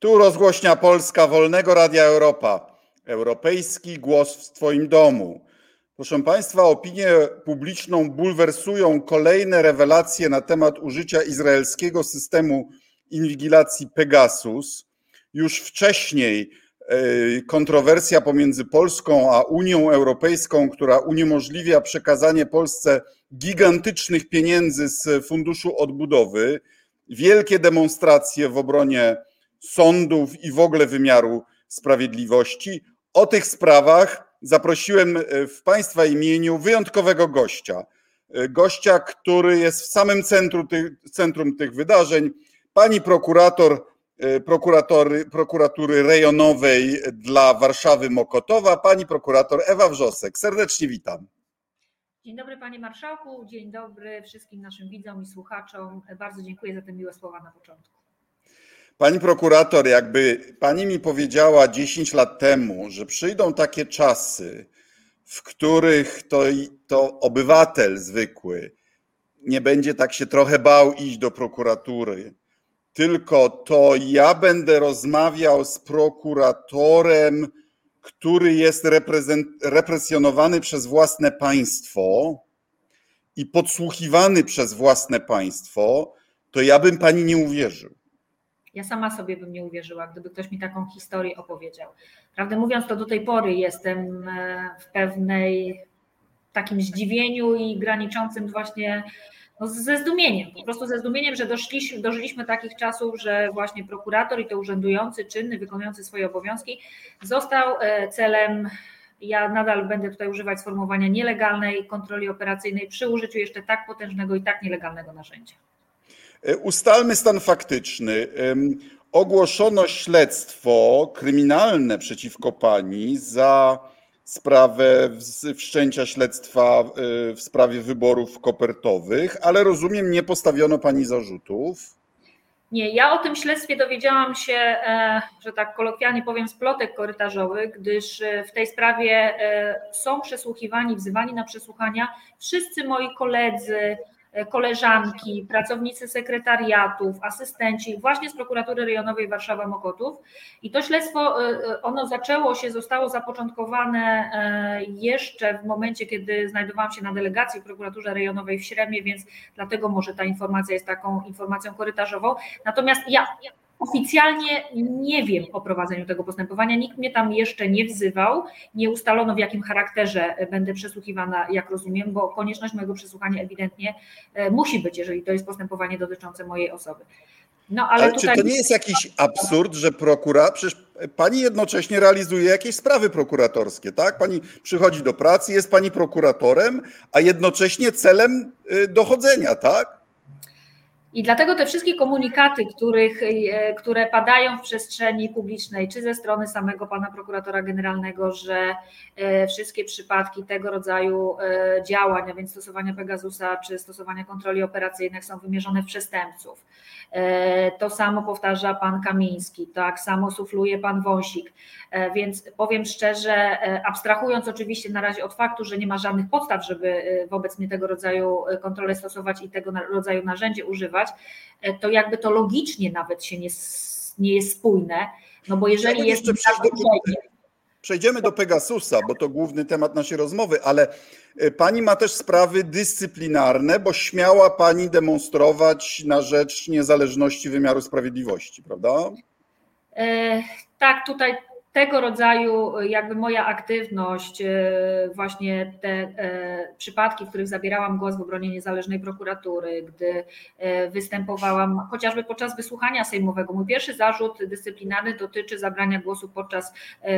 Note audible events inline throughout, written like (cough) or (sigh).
Tu rozgłośnia Polska Wolnego Radia Europa. Europejski głos w Twoim domu. Proszę Państwa, opinię publiczną bulwersują kolejne rewelacje na temat użycia izraelskiego systemu inwigilacji Pegasus. Już wcześniej e, kontrowersja pomiędzy Polską a Unią Europejską, która uniemożliwia przekazanie Polsce gigantycznych pieniędzy z Funduszu Odbudowy, wielkie demonstracje w obronie sądów i w ogóle wymiaru sprawiedliwości. O tych sprawach zaprosiłem e, w Państwa imieniu wyjątkowego gościa. E, gościa, który jest w samym centrum tych, centrum tych wydarzeń, pani prokurator e, prokuratory, prokuratury rejonowej dla Warszawy Mokotowa, pani prokurator Ewa Wrzosek. Serdecznie witam. Dzień dobry panie marszałku, dzień dobry wszystkim naszym widzom i słuchaczom. Bardzo dziękuję za te miłe słowa na początku. Pani prokurator, jakby pani mi powiedziała 10 lat temu, że przyjdą takie czasy, w których to, to obywatel zwykły nie będzie tak się trochę bał iść do prokuratury, tylko to ja będę rozmawiał z prokuratorem, który jest represjonowany przez własne państwo i podsłuchiwany przez własne państwo, to ja bym pani nie uwierzył. Ja sama sobie bym nie uwierzyła, gdyby ktoś mi taką historię opowiedział. Prawdę mówiąc, to do tej pory jestem e, w pewnej takim zdziwieniu i graniczącym właśnie no, ze zdumieniem, po prostu ze zdumieniem, że doszliśmy, dożyliśmy takich czasów, że właśnie prokurator i to urzędujący, czynny, wykonujący swoje obowiązki został e, celem ja nadal będę tutaj używać sformułowania nielegalnej kontroli operacyjnej przy użyciu jeszcze tak potężnego i tak nielegalnego narzędzia. E, ustalmy stan faktyczny. Ogłoszono śledztwo kryminalne przeciwko pani za sprawę wszczęcia śledztwa e, w sprawie wyborów kopertowych, ale rozumiem, nie postawiono pani zarzutów. Nie, ja o tym śledztwie dowiedziałam się, e, że tak kolokwialnie powiem, z plotek korytarzowych, gdyż w tej sprawie są przesłuchiwani, wzywani na przesłuchania wszyscy moi koledzy, koleżanki, pracownicy sekretariatów, asystenci właśnie z prokuratury rejonowej Warszawa-Mokotów. I to śledztwo, e, e, ono zaczęło się, zostało zapoczątkowane jeszcze w momencie, kiedy znajdowałam się na delegacji w prokuraturze rejonowej w Śremie, więc dlatego może ta informacja jest taką informacją korytarzową. Natomiast ja Oficjalnie nie wiem o prowadzeniu tego postępowania, nikt mnie tam jeszcze nie wzywał, nie ustalono w jakim charakterze będę przesłuchiwana, jak rozumiem, bo konieczność mojego przesłuchania ewidentnie e, musi być, jeżeli to jest postępowanie dotyczące mojej osoby. No, ale, ale tutaj... czy to nie jest jakiś absurd, że prokura, przecież pani jednocześnie realizuje jakieś sprawy prokuratorskie, tak? Pani przychodzi do pracy, jest pani prokuratorem, a jednocześnie celem y, dochodzenia, tak? I dlatego te wszystkie komunikaty, których, e, które padają w przestrzeni publicznej, czy ze strony samego pana prokuratora generalnego, że e, wszystkie przypadki tego rodzaju e, działań, a więc stosowania Pegasusa czy stosowania kontroli operacyjnych są wymierzone w przestępców. To samo powtarza pan Kamiński, tak samo sufluje pan Wąsik. Więc powiem szczerze, abstrahując oczywiście na razie od faktu, że nie ma żadnych podstaw, żeby wobec mnie tego rodzaju kontrolę stosować i tego rodzaju narzędzie używać, E, to jakby to logicznie nawet się nie, nie jest spójne, no bo jeżeli jest... Do, przejdziemy do Pegasusa, bo to główny temat naszej rozmowy, ale e, pani ma też sprawy dyscyplinarne, bo śmiała pani demonstrować na rzecz niezależności wymiaru sprawiedliwości, prawda? E, tak, tutaj tego rodzaju jakby moja aktywność, e, właśnie te e, przypadki, w których zabierałam głos w obronie niezależnej prokuratury, gdy e, występowałam chociażby podczas wysłuchania sejmowego. Mój pierwszy zarzut dyscyplinarny dotyczy zabrania głosu podczas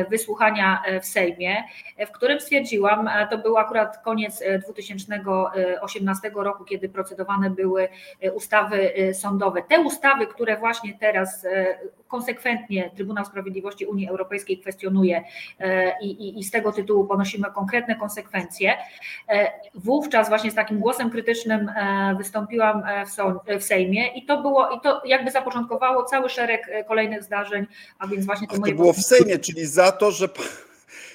wysłuchania w Sejmie, w którym stwierdziłam, to był akurat koniec 2018 roku, kiedy procedowane były ustawy sądowe. Te ustawy, które właśnie teraz konsekwentnie Trybunał Sprawiedliwości Unii Europejskiej kwestionuje e, i, i, i z tego tytułu ponosimy konkretne konsekwencje. E, wówczas właśnie z takim głosem krytycznym e, wystąpiłam w, w Sejmie i to było, i to jakby zapoczątkowało cały szereg kolejnych zdarzeń, a więc właśnie to, moje... to było w Sejmie, czyli za to, że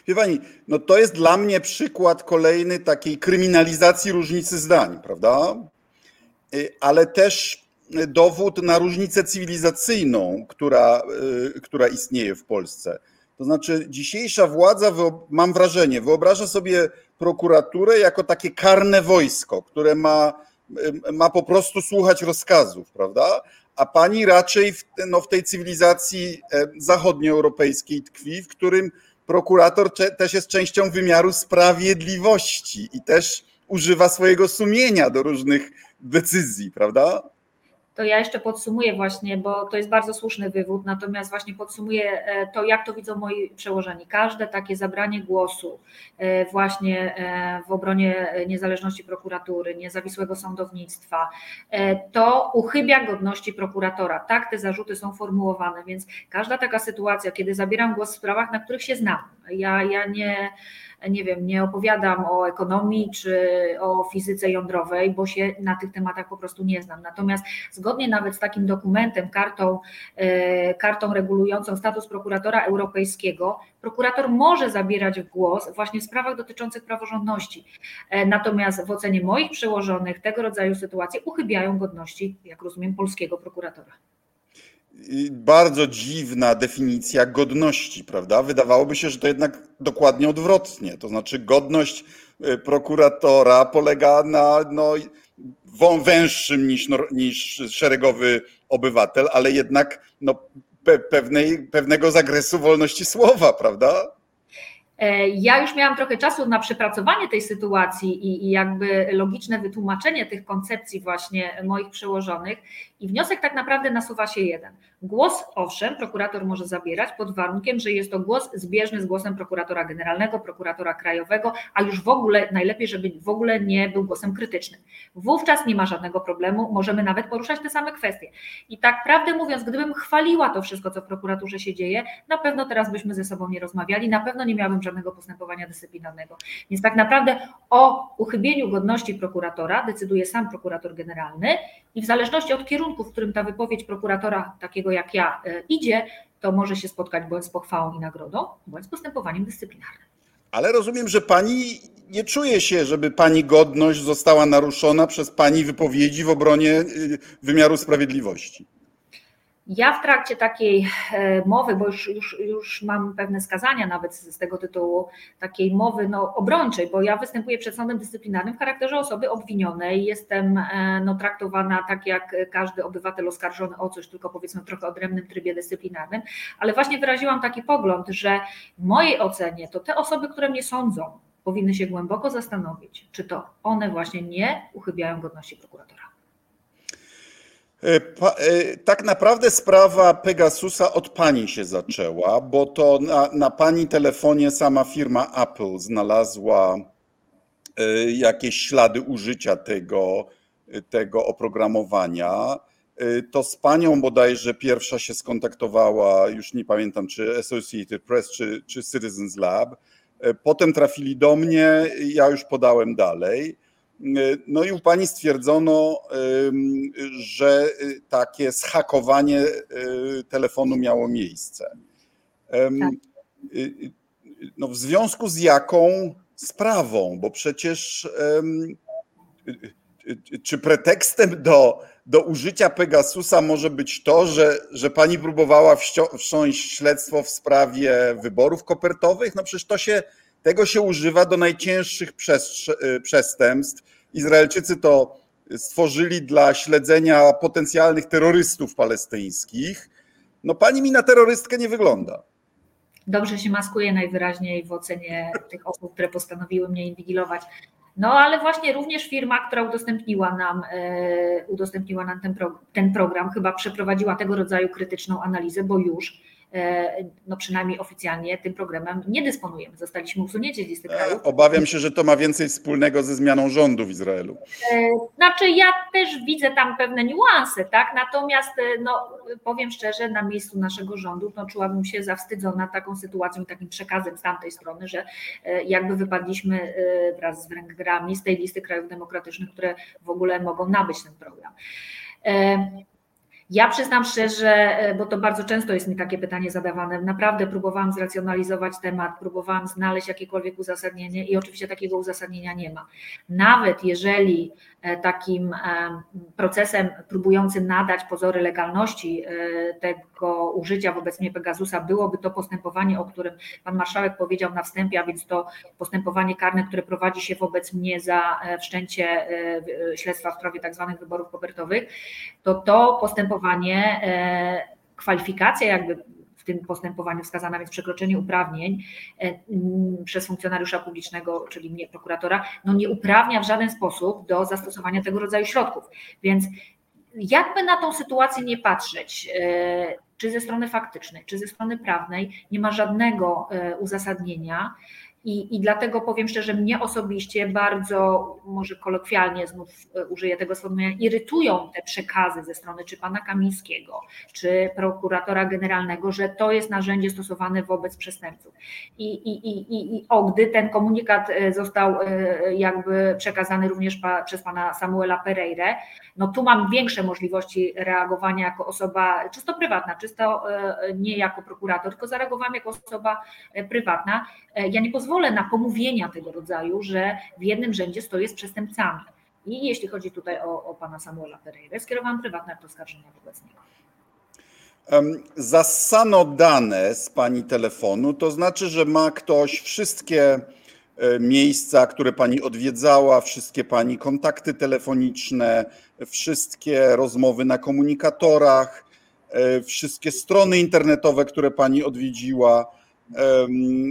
Wie pani, no to jest dla mnie przykład kolejny takiej kryminalizacji różnicy zdań, prawda? Ale też dowód na różnicę cywilizacyjną, która, która istnieje w Polsce. To znaczy, dzisiejsza władza, mam wrażenie, wyobraża sobie prokuraturę jako takie karne wojsko, które ma, ma po prostu słuchać rozkazów, prawda? A pani raczej w, no, w tej cywilizacji e, zachodnioeuropejskiej tkwi, w którym prokurator też jest częścią wymiaru sprawiedliwości i też używa swojego sumienia do różnych decyzji, prawda? To ja jeszcze podsumuję właśnie, bo to jest bardzo słuszny wywód, natomiast właśnie podsumuję e, to, jak to widzą moi przełożeni. Każde takie zabranie głosu e, właśnie e, w obronie niezależności prokuratury, niezawisłego sądownictwa, to uchybia godności prokuratora. Tak te zarzuty są formułowane, więc każda taka sytuacja, kiedy zabieram głos w sprawach, na których się znam, ja, ja nie nie wiem, nie opowiadam o ekonomii czy o fizyce jądrowej, bo się na tych tematach po prostu nie znam. Natomiast zgodnie nawet z takim dokumentem, kartą, e, kartą regulującą status prokuratora europejskiego, prokurator może zabierać głos właśnie w sprawach dotyczących praworządności. E, natomiast w ocenie moich przełożonych tego rodzaju sytuacje uchybiają godności, jak rozumiem, polskiego prokuratora bardzo dziwna definicja godności, prawda? Wydawałoby się, że to jednak dokładnie odwrotnie. To znaczy, godność y, prokuratora polega na no, węższym niż, niż szeregowy obywatel, ale jednak no, pewnej, pewnego zakresu wolności słowa, prawda? E, ja już miałam trochę czasu na przepracowanie tej sytuacji i, i, jakby logiczne wytłumaczenie tych koncepcji właśnie moich przełożonych i wniosek tak naprawdę nasuwa się jeden. Głos owszem, prokurator może zabierać pod warunkiem, że jest to głos zbieżny z głosem prokuratora generalnego, prokuratora krajowego, a już w ogóle najlepiej, żeby w ogóle nie był głosem krytycznym. Wówczas nie ma żadnego problemu, możemy nawet poruszać te same kwestie. I tak prawdę mówiąc, gdybym chwaliła to wszystko, co w prokuraturze się dzieje, na pewno teraz byśmy ze sobą nie rozmawiali, na pewno nie miałabym żadnego postępowania dyscyplinarnego. Więc tak naprawdę o uchybieniu godności prokuratora decyduje sam prokurator generalny i w zależności od kierunku, w którym ta wypowiedź prokuratora takiego jak ja e, idzie, to może się spotkać bądź z pochwałą i nagrodą, bądź z postępowaniem dyscyplinarnym. Ale rozumiem, że pani nie czuje się, żeby pani godność została naruszona przez pani wypowiedzi w obronie y, wymiaru sprawiedliwości. Ja w trakcie takiej e, mowy, bo już, już, już mam pewne skazania nawet z, tego tytułu, takiej mowy no, obrończej, bo ja występuję przed sądem dyscyplinarnym w charakterze osoby obwinionej, jestem e, no, traktowana tak jak każdy obywatel oskarżony o coś, tylko powiedzmy w trochę odrębnym trybie dyscyplinarnym, ale właśnie wyraziłam taki pogląd, że w mojej ocenie to te osoby, które mnie sądzą, powinny się głęboko zastanowić, czy to one właśnie nie uchybiają godności prokuratora. E, e, tak naprawdę sprawa Pegasusa od pani się zaczęła, bo to na, na pani telefonie sama firma Apple znalazła e, jakieś ślady użycia tego, tego oprogramowania. To z panią bodajże pierwsza się skontaktowała, już nie pamiętam, czy Associated Press, czy, czy Citizens Lab. Potem trafili do mnie, ja już podałem dalej. No i u pani stwierdzono, że y, takie schakowanie y, telefonu miało miejsce. Tak. Y, no w związku z jaką sprawą? Bo przecież czy pretekstem do, do użycia Pegasusa może być to, że, że pani próbowała wszcząć śledztwo w sprawie wyborów kopertowych? No przecież to się, tego się używa do najcięższych przestępstw Izraelczycy to stworzyli dla śledzenia potencjalnych terrorystów palestyńskich. No pani mi na terrorystkę nie wygląda. Dobrze się maskuje najwyraźniej w ocenie tych osób, które postanowiły mnie inwigilować. No ale właśnie również firma, która udostępniła nam, e, udostępniła nam ten, pro, ten program, chyba przeprowadziła tego rodzaju krytyczną analizę, bo już no przynajmniej oficjalnie tym programem nie dysponujemy. Zostaliśmy usunięci z listy krajów. Obawiam się, że to ma więcej wspólnego ze zmianą rządu w Izraelu. E, znaczy ja też widzę tam pewne niuanse, tak? Natomiast e, no, powiem szczerze, na miejscu naszego rządu no, czułabym się zawstydzona taką sytuacją i takim przekazem z tamtej strony, że jakby wypadliśmy wraz z Węgrami z tej listy krajów demokratycznych, które w ogóle mogą nabyć ten program. Ja przyznam szczerze, e, bo to bardzo często jest mi takie pytanie zadawane. Naprawdę próbowałam zracjonalizować temat, próbowałam znaleźć jakiekolwiek uzasadnienie i oczywiście takiego uzasadnienia nie ma. Nawet jeżeli e, takim e, procesem próbującym nadać pozory legalności tego użycia wobec mnie Pegasusa byłoby to postępowanie, o którym pan marszałek powiedział na wstępie, a więc to postępowanie karne, które prowadzi się wobec mnie za wszczęcie śledztwa w sprawie tak zwanych wyborów kopertowych, to to postępowanie postępowanie, e, kwalifikacja jakby w tym postępowaniu wskazana, więc przekroczenie uprawnień e, przez funkcjonariusza publicznego, czyli mnie, prokuratora, no nie uprawnia w żaden sposób do zastosowania tego rodzaju środków. Więc jakby na tą sytuację nie patrzeć, e, czy ze strony faktycznej, czy ze strony prawnej, nie ma żadnego uzasadnienia, i, I dlatego powiem szczerze, mnie osobiście bardzo, może kolokwialnie znów e, użyję tego sformułowania, irytują te przekazy ze strony czy pana Kamińskiego, czy prokuratora generalnego, że to jest narzędzie stosowane wobec przestępców. I, i, i, i o, gdy ten komunikat e, został e, jakby przekazany również pa, przez pana Samuela Pereire, no tu mam większe możliwości reagowania jako osoba czysto prywatna, czysto nie jako prokurator, tylko zareagowałam jako osoba prywatna. Ja nie pozwolę pozwolę na pomówienia tego rodzaju, że w jednym rzędzie stoję z przestępcami. I jeśli chodzi tutaj o, o pana Samuela Pereira, skierowałam prywatne oskarżenia wobec niego. Zassano dane z pani telefonu, to znaczy, że ma ktoś wszystkie e, miejsca, które pani odwiedzała, wszystkie pani kontakty telefoniczne, wszystkie rozmowy na komunikatorach, e, wszystkie strony internetowe, które pani odwiedziła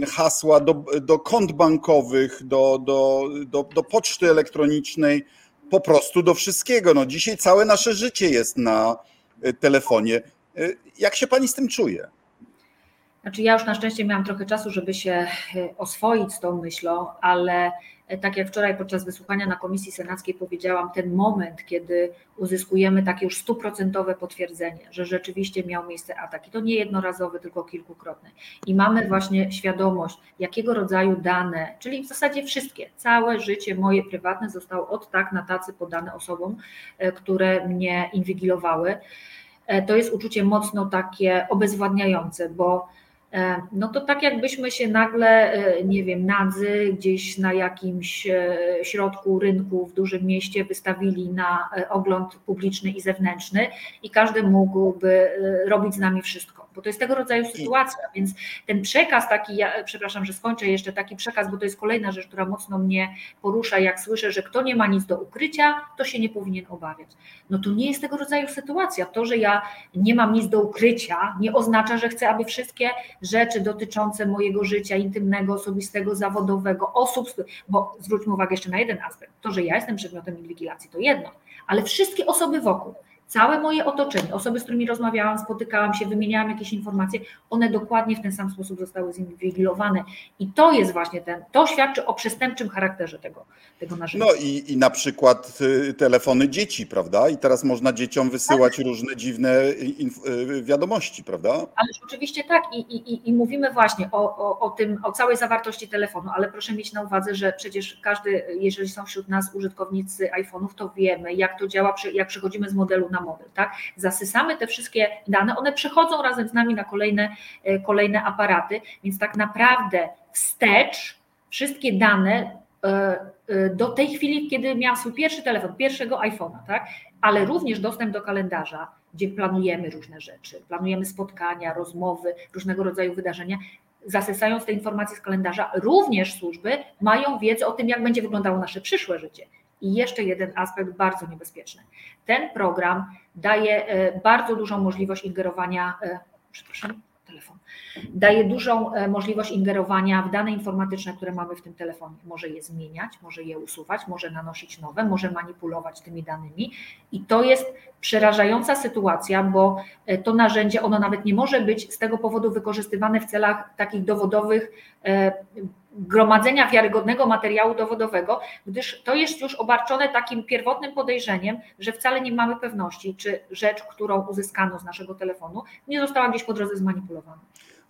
hasła do, do kont bankowych, do, do, do, do poczty elektronicznej, po prostu do wszystkiego. No dzisiaj całe nasze życie jest na e, telefonie. E, jak się pani z tym czuje? Znaczy ja już na szczęście miałam trochę czasu, żeby się e, oswoić z tą myślą, ale tak jak wczoraj podczas wysłuchania na Komisji Senackiej powiedziałam, ten moment, kiedy uzyskujemy takie już stuprocentowe potwierdzenie, że rzeczywiście miał miejsce atak i to nie jednorazowy, tylko kilkukrotny. I mamy właśnie świadomość, jakiego rodzaju dane, czyli w zasadzie wszystkie, całe życie moje prywatne zostało od tak na tacy podane osobom, e, które mnie inwigilowały. E, to jest uczucie mocno takie obezwładniające, bo E, no to tak jakbyśmy się nagle, e, nie wiem, nadzy gdzieś na jakimś e, środku rynku w dużym mieście wystawili na ogląd publiczny i zewnętrzny i każdy mógłby robić z nami wszystko bo to jest tego rodzaju sytuacja, więc ten przekaz taki, ja przepraszam, że skończę jeszcze taki przekaz, bo to jest kolejna rzecz, która mocno mnie porusza, jak słyszę, że kto nie ma nic do ukrycia, to się nie powinien obawiać. No to nie jest tego rodzaju sytuacja. To, że ja nie mam nic do ukrycia, nie oznacza, że chcę, aby wszystkie rzeczy dotyczące mojego życia intymnego, osobistego, zawodowego, osób, bo zwróćmy uwagę jeszcze na jeden aspekt, to, że ja jestem przedmiotem inwigilacji, to jedno, ale wszystkie osoby wokół, Całe moje otoczenie, osoby, z którymi rozmawiałam, spotykałam się, wymieniałam jakieś informacje, one dokładnie w ten sam sposób zostały zinwigilowane. I to jest właśnie ten, to świadczy o przestępczym charakterze tego, tego narzędzia. No i, i na przykład y, telefony dzieci, prawda? I teraz można dzieciom wysyłać tak. różne dziwne y, wiadomości, prawda? Ależ oczywiście tak. I, i, i mówimy właśnie o, o, o tym, o całej zawartości telefonu, ale proszę mieć na uwadze, że przecież każdy, jeżeli są wśród nas użytkownicy iPhone'ów, to wiemy, jak to działa, jak przechodzimy z modelu na na model, tak? Zasysamy te wszystkie dane, one przechodzą razem z nami na kolejne, e, kolejne aparaty, więc tak naprawdę wstecz wszystkie dane e, e, do tej chwili, kiedy miałam swój pierwszy telefon, pierwszego iPhone'a, tak? ale również dostęp do kalendarza, gdzie planujemy różne rzeczy, planujemy spotkania, rozmowy, różnego rodzaju wydarzenia. Zasysając te informacje z kalendarza, również służby mają wiedzę o tym, jak będzie wyglądało nasze przyszłe życie. I jeszcze jeden aspekt bardzo niebezpieczny. Ten program daje e, bardzo dużą możliwość ingerowania, e, przepraszam, telefon, daje dużą e, możliwość ingerowania w dane informatyczne, które mamy w tym telefonie. Może je zmieniać, może je usuwać, może nanosić nowe, może manipulować tymi danymi. I to jest przerażająca sytuacja, bo to narzędzie, ono nawet nie może być z tego powodu wykorzystywane w celach takich dowodowych gromadzenia wiarygodnego materiału dowodowego, gdyż to jest już obarczone takim pierwotnym podejrzeniem, że wcale nie mamy pewności, czy rzecz, którą uzyskano z naszego telefonu, nie została gdzieś po drodze zmanipulowana.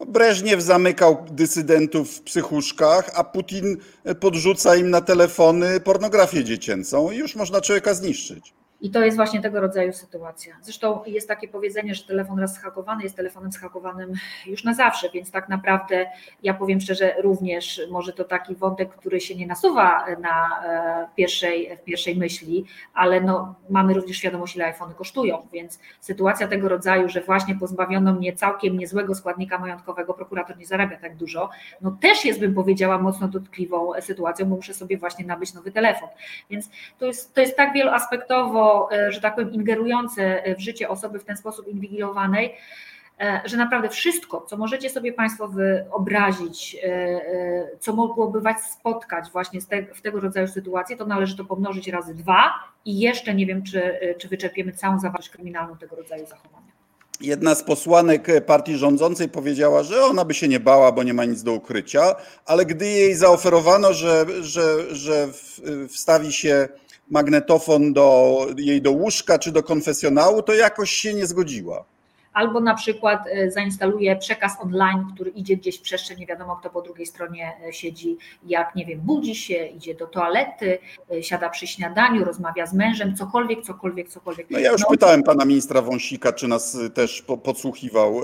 Breżniew zamykał dysydentów w psychuszkach, a Putin podrzuca im na telefony pornografię dziecięcą i już można człowieka zniszczyć. I to jest właśnie tego rodzaju sytuacja. Zresztą jest takie powiedzenie, że telefon raz schakowany jest telefonem schakowanym już na zawsze, więc tak naprawdę ja powiem szczerze, również może to taki wątek, który się nie nasuwa na e, pierwszej, w pierwszej myśli, ale no, mamy również świadomość, ile iPhony kosztują, więc sytuacja tego rodzaju, że właśnie pozbawiono mnie całkiem niezłego składnika majątkowego, prokurator nie zarabia tak dużo, no też jest, bym powiedziała, mocno dotkliwą sytuacją, bo muszę sobie właśnie nabyć nowy telefon. Więc to jest, to jest tak wieloaspektowo E, że tak powiem, ingerujące w życie osoby w ten sposób inwigilowanej, e, że naprawdę wszystko, co możecie sobie Państwo wyobrazić, e, co mogłoby Was spotkać właśnie w tego rodzaju sytuacji, to należy to pomnożyć razy dwa i jeszcze nie wiem, czy, czy wyczerpiemy całą zawartość kryminalną tego rodzaju zachowania. Jedna z posłanek partii rządzącej powiedziała, że ona by się nie bała, bo nie ma nic do ukrycia, ale gdy jej zaoferowano, że, że, że wstawi się magnetofon do jej do łóżka czy do konfesjonału, to jakoś się nie zgodziła. Albo na przykład e, zainstaluje przekaz online, który idzie gdzieś w przestrzeń, nie wiadomo kto po drugiej stronie e, siedzi, jak nie wiem, budzi się, idzie do toalety, e, siada przy śniadaniu, rozmawia z mężem, cokolwiek, cokolwiek, cokolwiek. No ja już no. pytałem pana ministra Wąsika, czy nas też podsłuchiwał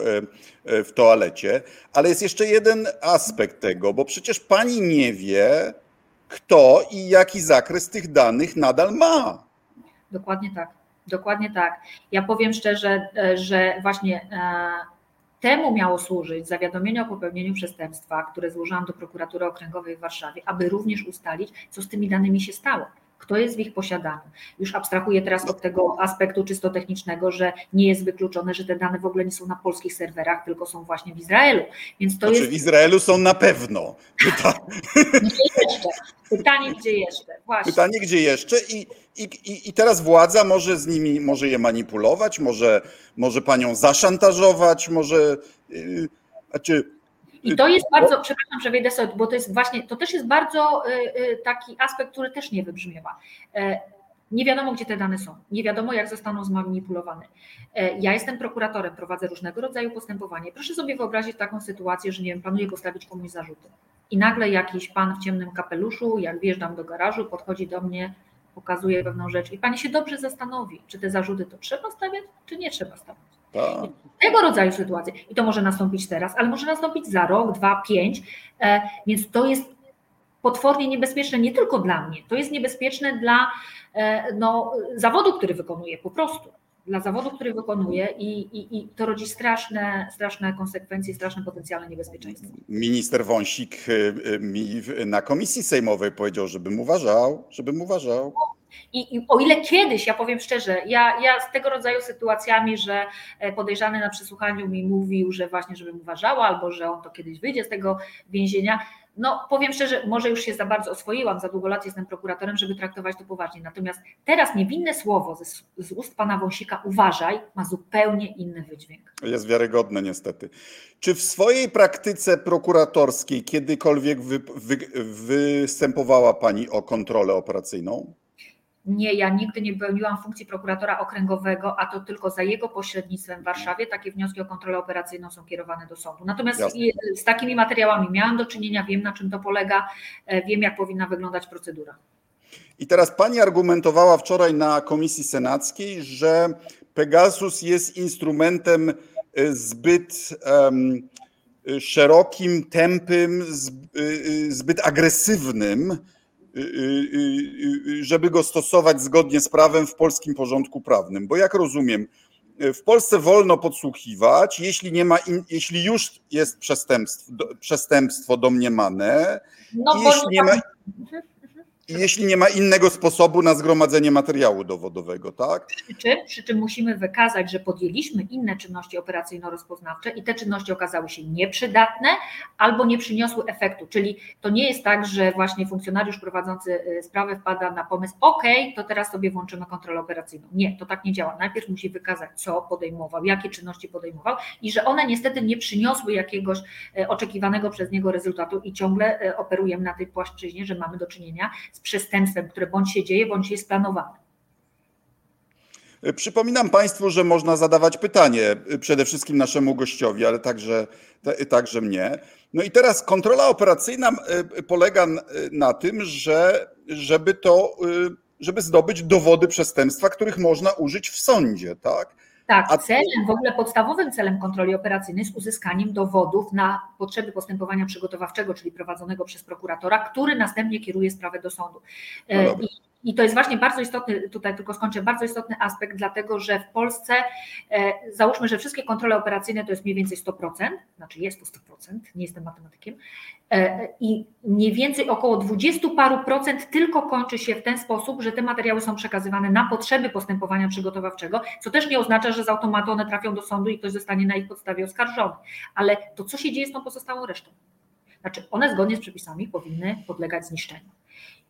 w toalecie, ale jest jeszcze jeden aspekt tego, bo przecież pani nie wie, kto i jaki zakres tych danych nadal ma. Dokładnie tak. Dokładnie tak. Ja powiem szczerze, e, że właśnie e, temu miało służyć zawiadomienie o popełnieniu przestępstwa, które złożyłam do prokuratury okręgowej w Warszawie, aby również ustalić, co z tymi danymi się stało kto jest w ich posiadaniu. Już abstrahuję teraz od tego aspektu czysto technicznego, że nie jest wykluczone, że te dane w ogóle nie są na polskich serwerach, tylko są właśnie w Izraelu. Więc to znaczy, jest... w Izraelu są na pewno. Pyta... Gdzie jeszcze? Pytanie, gdzie jeszcze? Właśnie. Pytanie, gdzie jeszcze i, i, i teraz władza może z nimi, może je manipulować, może, może panią zaszantażować, może... Yy, znaczy, i to jest bardzo, przepraszam, że wejdę sobie, bo to jest właśnie, to też jest bardzo y, y, taki aspekt, który też nie wybrzmiewa. E, nie wiadomo, gdzie te dane są, nie wiadomo, jak zostaną zmanipulowane. E, ja jestem prokuratorem, prowadzę różnego rodzaju postępowanie. Proszę sobie wyobrazić taką sytuację, że nie wiem, planuję postawić komuś zarzuty. I nagle jakiś pan w ciemnym kapeluszu, jak wjeżdżam do garażu, podchodzi do mnie, pokazuje pewną rzecz i pani się dobrze zastanowi, czy te zarzuty to trzeba stawiać, czy nie trzeba stawiać. Tak. Tego rodzaju sytuacje. I to może nastąpić teraz, ale może nastąpić za rok, dwa, pięć. E, więc to jest potwornie niebezpieczne nie tylko dla mnie, to jest niebezpieczne dla e, no, zawodu, który wykonuję po prostu. Dla zawodu, który wykonuję i, i, i to rodzi straszne, straszne konsekwencje, straszne potencjalne niebezpieczeństwo. Minister Wąsik e, mi na komisji sejmowej powiedział, żebym uważał, żebym uważał. I, I, o ile kiedyś, ja powiem szczerze, ja, ja z tego rodzaju sytuacjami, że e, podejrzany na przesłuchaniu mi mówił, że właśnie żebym uważała, albo że on to kiedyś wyjdzie z tego więzienia, no powiem szczerze, może już się za bardzo oswoiłam, za długo lat jestem prokuratorem, żeby traktować to poważnie. Natomiast teraz niewinne słowo z, z ust pana Wąsika, uważaj, ma zupełnie inny wydźwięk. Jest wiarygodne niestety. Czy w swojej praktyce prokuratorskiej kiedykolwiek wy, wy, występowała pani o kontrolę operacyjną? Nie, ja nigdy nie pełniłam funkcji prokuratora okręgowego, a to tylko za jego pośrednictwem w Warszawie takie wnioski o kontrolę operacyjną są kierowane do sądu. Natomiast Jasne. z takimi materiałami miałam do czynienia, wiem na czym to polega, e, wiem jak powinna wyglądać procedura. I teraz pani argumentowała wczoraj na komisji senackiej, że Pegasus jest instrumentem e, zbyt um, szerokim, tępym, zbyt agresywnym żeby go stosować zgodnie z prawem w polskim porządku prawnym. Bo jak rozumiem, w Polsce wolno podsłuchiwać, jeśli, nie ma in, jeśli już jest przestępstwo, przestępstwo domniemane, no, jeśli nie ma mhm jeśli nie ma innego sposobu na zgromadzenie materiału dowodowego, tak? Przy czym, przy czym musimy wykazać, że podjęliśmy inne czynności operacyjno-rozpoznawcze i te czynności okazały się nieprzydatne albo nie przyniosły efektu. Czyli to nie jest tak, że właśnie funkcjonariusz prowadzący y, sprawę wpada na pomysł, OK, to teraz sobie włączymy kontrolę operacyjną. Nie, to tak nie działa. Najpierw musi wykazać, co podejmował, jakie czynności podejmował i że one niestety nie przyniosły jakiegoś y, oczekiwanego przez niego rezultatu i ciągle y, operujemy na tej płaszczyźnie, że mamy do czynienia z przestępstwem, które bądź się dzieje, bądź jest planowane. Przypominam Państwu, że można zadawać pytanie przede wszystkim naszemu gościowi, ale także, także mnie. No i teraz kontrola operacyjna e, polega na tym, że żeby to, żeby zdobyć dowody przestępstwa, których można użyć w sądzie, tak? Tak, A celem, w ogóle podstawowym celem kontroli operacyjnej jest uzyskaniem dowodów na potrzeby postępowania przygotowawczego, czyli prowadzonego przez prokuratora, który następnie kieruje sprawę do sądu. No I to jest właśnie bardzo istotny, tutaj tylko skończę, bardzo istotny aspekt, dlatego że w Polsce e, załóżmy, że wszystkie kontrole operacyjne to jest mniej więcej 100%, znaczy jest to 100%, nie jestem matematykiem, e, i mniej więcej około 20 paru procent tylko kończy się w ten sposób, że te materiały są przekazywane na potrzeby postępowania przygotowawczego, co też nie oznacza, że z automatu one trafią do sądu i ktoś zostanie na ich podstawie oskarżony. Ale to, co się dzieje z tą pozostałą resztą? Znaczy, one zgodnie z przepisami powinny podlegać zniszczeniu.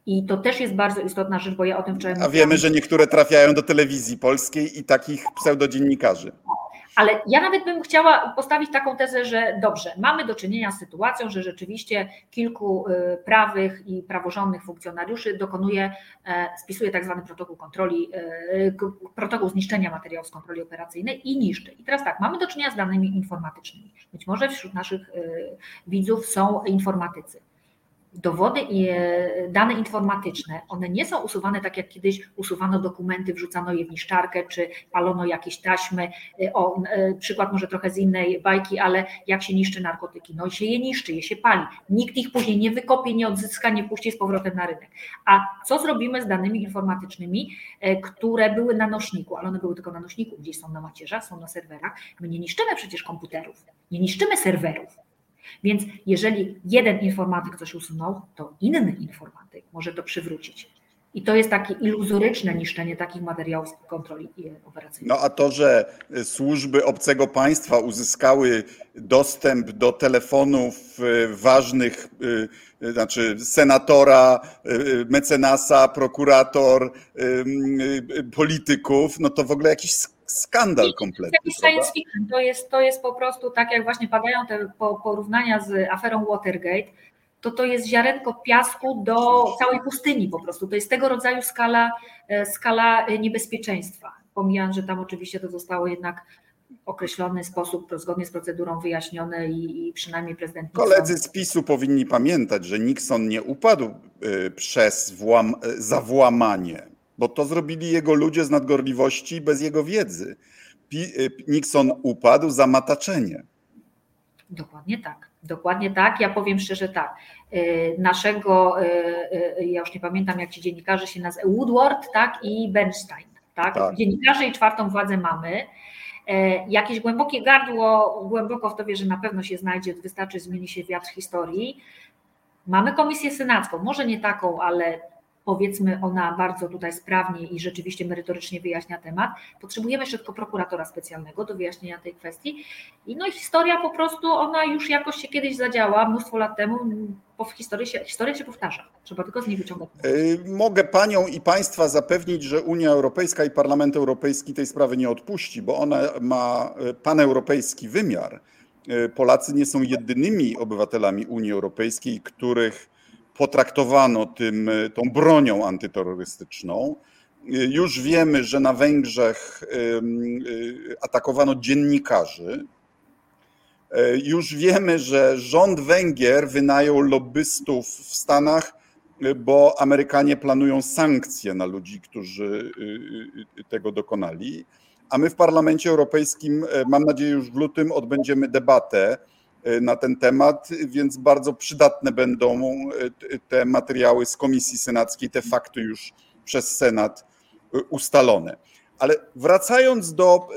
I to też jest bardzo istotna rzecz, bo ja o tym wczoraj A wiemy, że niektóre trafiają do telewizji polskiej i takich pseudodziennikarzy. Ale ja nawet bym chciała postawić taką tezę, że dobrze, mamy do czynienia z sytuacją, że rzeczywiście kilku y, prawych i praworządnych funkcjonariuszy dokonuje, e, spisuje tak zwany protokół kontroli, e, protokół zniszczenia materiałów z kontroli operacyjnej i niszczy. I teraz tak, mamy do czynienia z danymi informatycznymi. Być może wśród naszych y, widzów są informatycy dowody i e, dane informatyczne, one nie są usuwane tak jak kiedyś usuwano dokumenty, wrzucano je w niszczarkę, czy palono jakieś taśmy. E, o, e, przykład może trochę z innej bajki, ale jak się niszczy narkotyki? No się je niszczy, je się pali. Nikt ich później nie wykopie, nie odzyska, nie puści z powrotem na rynek. A co zrobimy z danymi informatycznymi, które były na nośniku, ale one były tylko na nośniku, gdzieś są na macierzach, są na serwerach. My nie niszczymy przecież komputerów, nie niszczymy serwerów więc jeżeli jeden informatyk coś usunął, to inny informatyk może to przywrócić. I to jest takie iluzoryczne niszczenie takich materiałów kontroli operacyjnej. No a to, że służby obcego państwa uzyskały dostęp do telefonów y, ważnych, znaczy senatora, mecenasa, prokurator, polityków, no to w ogóle jakiś skandal kompletny. Science fiction. To jest, to jest po prostu tak, jak właśnie padają te porównania z aferą Watergate, to to jest ziarenko piasku do całej pustyni po prostu. To jest tego rodzaju skala, e, skala niebezpieczeństwa. Pomijając, że tam oczywiście to zostało jednak określony sposób, zgodnie z procedurą wyjaśnione i, i przynajmniej prezydent Nixon... Koledzy z PiSu powinni pamiętać, że Nixon nie upadł e, przez włam, e, zawłamanie bo to zrobili jego ludzie z nadgorliwości bez jego wiedzy. Y, Nixon upadł za mataczenie. Dokładnie tak. Dokładnie tak. Ja powiem szczerze tak. Y, naszego, y, ja już nie pamiętam jak ci dziennikarze się nazywają, Woodward tak, i Bernstein. Tak? tak. Dziennikarze i czwartą władzę mamy. Jakieś głębokie gardło, głęboko w to wie, że na pewno się znajdzie, wystarczy zmieni się wiatr historii. Mamy komisję senacką, może nie taką, ale powiedzmy ona bardzo tutaj sprawnie i rzeczywiście merytorycznie wyjaśnia temat. Potrzebujemy tylko prokuratora specjalnego do wyjaśnienia tej kwestii. I no i historia po prostu, ona już jakoś się kiedyś zadziała, mnóstwo lat temu, bo w historii się, historia się powtarza. Trzeba tylko z niej wyciągać. Y, mogę panią i państwa zapewnić, że Unia Europejska i Parlament Europejski tej sprawy nie odpuści, bo ona ma y, paneuropejski wymiar. Y, Polacy nie są jedynymi obywatelami Unii Europejskiej, których potraktowano tym, e, tą bronią antyterrorystyczną. E, już wiemy, że na Węgrzech e, atakowano dziennikarzy. Już wiemy, że rząd Węgier wynajął lobbystów w Stanach, bo Amerykanie planują sankcje na ludzi, którzy tego dokonali. A my w Parlamencie Europejskim, mam nadzieję, już w lutym odbędziemy debatę na ten temat, więc bardzo przydatne będą e, te materiały z Komisji Senackiej, te fakty już przez Senat e, ustalone. Ale wracając do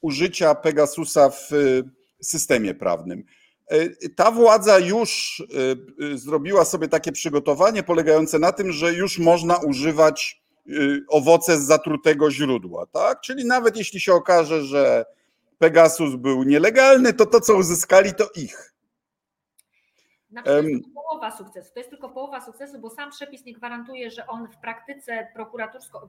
użycia Pegasusa w systemie prawnym. Ta władza już zrobiła sobie takie przygotowanie polegające na tym, że już można używać owoce z zatrutego źródła, tak? Czyli nawet jeśli się okaże, że Pegasus był nielegalny, to to, co uzyskali, to ich. Znaczy, to jest tylko połowa sukcesu. To jest tylko połowa sukcesu, bo sam przepis nie gwarantuje, że on w praktyce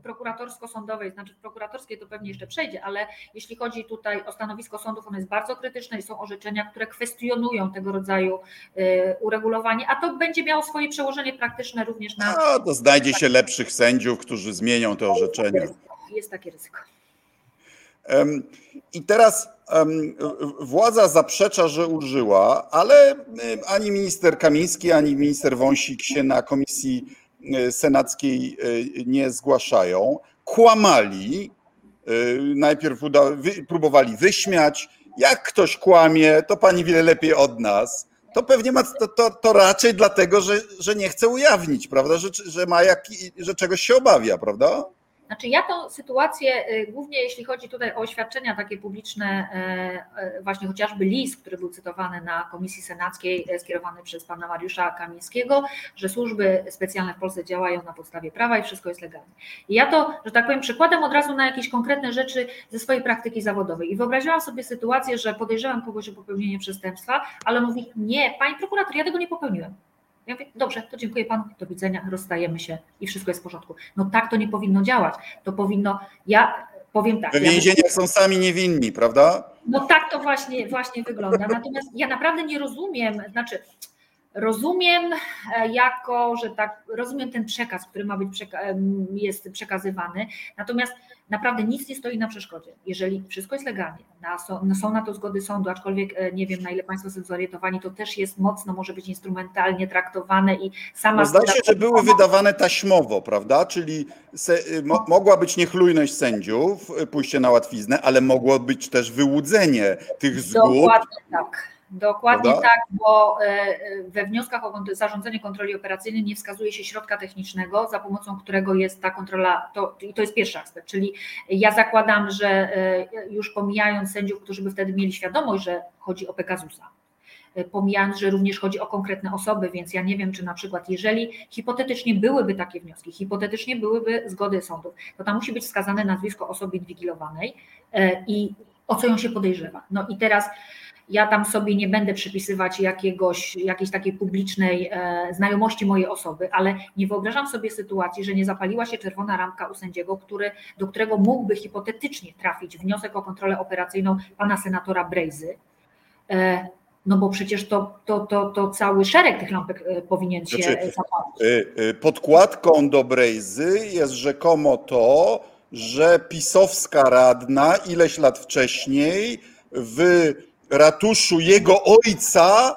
prokuratorsko-sądowej, znaczy w prokuratorskiej to pewnie jeszcze przejdzie, ale jeśli chodzi tutaj o stanowisko sądów, ono jest bardzo krytyczne i są orzeczenia, które kwestionują tego rodzaju y, uregulowanie, a to będzie miało swoje przełożenie praktyczne również na. No, to znajdzie się lepszych sędziów, którzy zmienią te orzeczenia. Jest takie ryzyko. I teraz władza zaprzecza, że użyła, ale ani minister Kamiński, ani minister Wąsik się na komisji senackiej nie zgłaszają. Kłamali, najpierw uda, wy, próbowali wyśmiać. Jak ktoś kłamie, to pani wiele lepiej od nas to pewnie ma to, to, to, raczej dlatego, że, że nie chce ujawnić, prawda? Że, że ma jak, że czegoś się obawia, prawda? Znaczy ja tą sytuację, y, głównie jeśli chodzi tutaj o oświadczenia takie publiczne, y, y, właśnie chociażby list, który był cytowany na Komisji Senackiej, skierowany przez pana Mariusza Kamińskiego, że służby specjalne w Polsce działają na podstawie prawa i wszystko jest legalne. I ja to, że tak powiem, przykładam od razu na jakieś konkretne rzeczy ze swojej praktyki zawodowej. I wyobraziłam sobie sytuację, że podejrzewam kogoś o popełnienie przestępstwa, ale mówi, nie, pani prokurator, ja tego nie popełniłem. Ja mówię, dobrze, to dziękuję panu, do widzenia, rozstajemy się i wszystko jest w porządku. No tak to nie powinno działać. To powinno, ja powiem tak. W więzieniach ja są sami niewinni, prawda? No tak to właśnie, właśnie wygląda. Natomiast ja naprawdę nie rozumiem, znaczy rozumiem e, jako, że tak, rozumiem ten przekaz, który ma być, jest przekazywany, natomiast naprawdę nic nie stoi na przeszkodzie. Jeżeli wszystko jest legalnie, no są na to zgody sądu, aczkolwiek e, nie wiem, na ile Państwo są zorientowani, to też jest mocno, może być instrumentalnie traktowane i sama. No zdaje się, że były wydawane taśmowo, prawda? Czyli se, y, mo, mogła być niechlujność sędziów, y, pójście na łatwiznę, ale mogło być też wyłudzenie tych zgód. Dokładnie tak. Dokładnie Prawda? tak, bo e, e, we wnioskach o zarządzenie kontroli operacyjnej nie wskazuje się środka technicznego, za pomocą którego jest ta kontrola, to, i to jest pierwszy aspekt, czyli ja zakładam, że e, już pomijając sędziów, którzy by wtedy mieli świadomość, że chodzi o Pegasusa, pomijając, że również chodzi o konkretne osoby, więc ja nie wiem, czy na przykład, jeżeli hipotetycznie byłyby takie wnioski, hipotetycznie byłyby zgody sądów, to tam musi być wskazane nazwisko osoby inwigilowanej i o co ją się podejrzewa. No i teraz ja tam sobie nie będę przypisywać jakiegoś, jakiejś takiej publicznej e, znajomości mojej osoby, ale nie wyobrażam sobie sytuacji, że nie zapaliła się czerwona ramka u sędziego, który, do którego mógłby hipotetycznie trafić wniosek o kontrolę operacyjną pana senatora Brejzy. E, no bo przecież to, to, to, to cały szereg tych lampek e, powinien się znaczy, zapalić. Podkładką do Brejzy jest rzekomo to, że pisowska radna ileś lat wcześniej w ratuszu jego ojca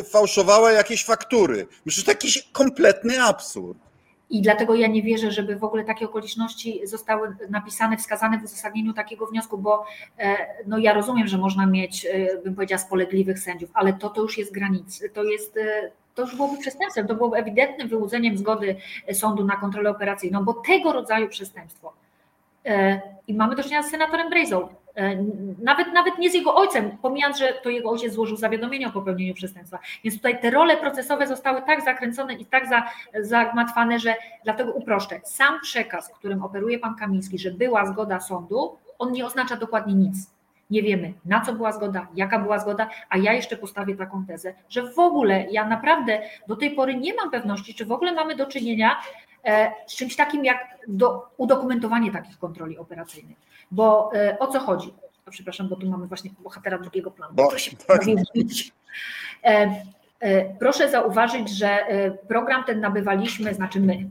y, fałszowała jakieś faktury. Myślę, że to jakiś kompletny absurd. I dlatego ja nie wierzę, żeby w ogóle takie okoliczności zostały napisane, wskazane w uzasadnieniu takiego wniosku, bo e, no ja rozumiem, że można mieć, e, bym powiedziała, spolegliwych sędziów, ale to, to już jest granic, to jest, e, to już byłoby przestępstwem, to byłoby ewidentnym wyłudzeniem zgody sądu na kontrolę operacyjną, bo tego rodzaju przestępstwo. I mamy do czynienia z senatorem Brejzą. E, nawet, nawet nie z jego ojcem, pomijając, że to jego ojciec złożył zawiadomienie o popełnieniu przestępstwa. Więc tutaj te role procesowe zostały tak zakręcone i tak za, zagmatwane, że dlatego uproszczę. Sam przekaz, którym operuje pan Kamiński, że była zgoda sądu, on nie oznacza dokładnie nic. Nie wiemy, na co była zgoda, jaka była zgoda, a ja jeszcze postawię taką tezę, że w ogóle ja naprawdę do tej pory nie mam pewności, czy w ogóle mamy do czynienia z czymś takim jak do, udokumentowanie takich kontroli operacyjnych. Bo e, o co chodzi? O, przepraszam, bo tu mamy właśnie bohatera drugiego planu. Bo, tak. e, e, proszę zauważyć, że program ten nabywaliśmy, znaczy my,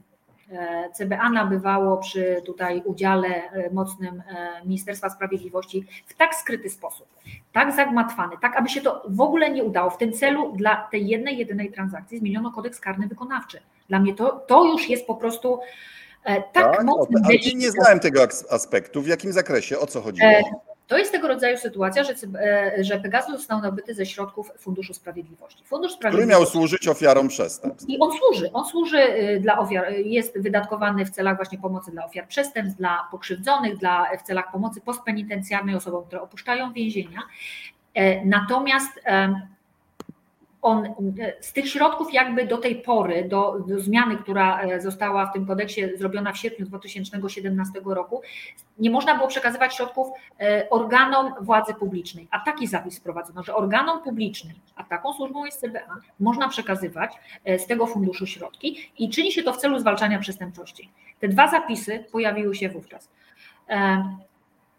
CBA nabywało przy tutaj udziale mocnym Ministerstwa Sprawiedliwości w tak skryty sposób, tak zagmatwany, tak aby się to w ogóle nie udało. W tym celu dla tej jednej, jedynej transakcji zmieniono kodeks karny wykonawczy. Dla mnie to, to już jest po prostu E, tak, tak mocnym Ale nie znałem tego aspektu. W jakim zakresie? O co chodziło? E, to jest tego rodzaju sytuacja, że, e, że Pegasus został nabyty ze środków Funduszu Sprawiedliwości. Fundusz Sprawiedliwości. Który miał służyć ofiarom przestępstw. I on służy. On służy dla ofiar, jest wydatkowany w celach właśnie pomocy dla ofiar przestępstw, dla pokrzywdzonych, dla, w celach pomocy postpenitencjarnej osobom, które opuszczają więzienia. Natomiast on z tych środków jakby do tej pory, do, do, zmiany, która e, została w tym kodeksie zrobiona w sierpniu 2017 roku, nie można było przekazywać środków e, organom władzy publicznej. A taki zapis wprowadzono, że organom publicznym, a taką służbą jest CBA, można przekazywać e, z tego funduszu środki i czyni się to w celu zwalczania przestępczości. Te dwa zapisy pojawiły się wówczas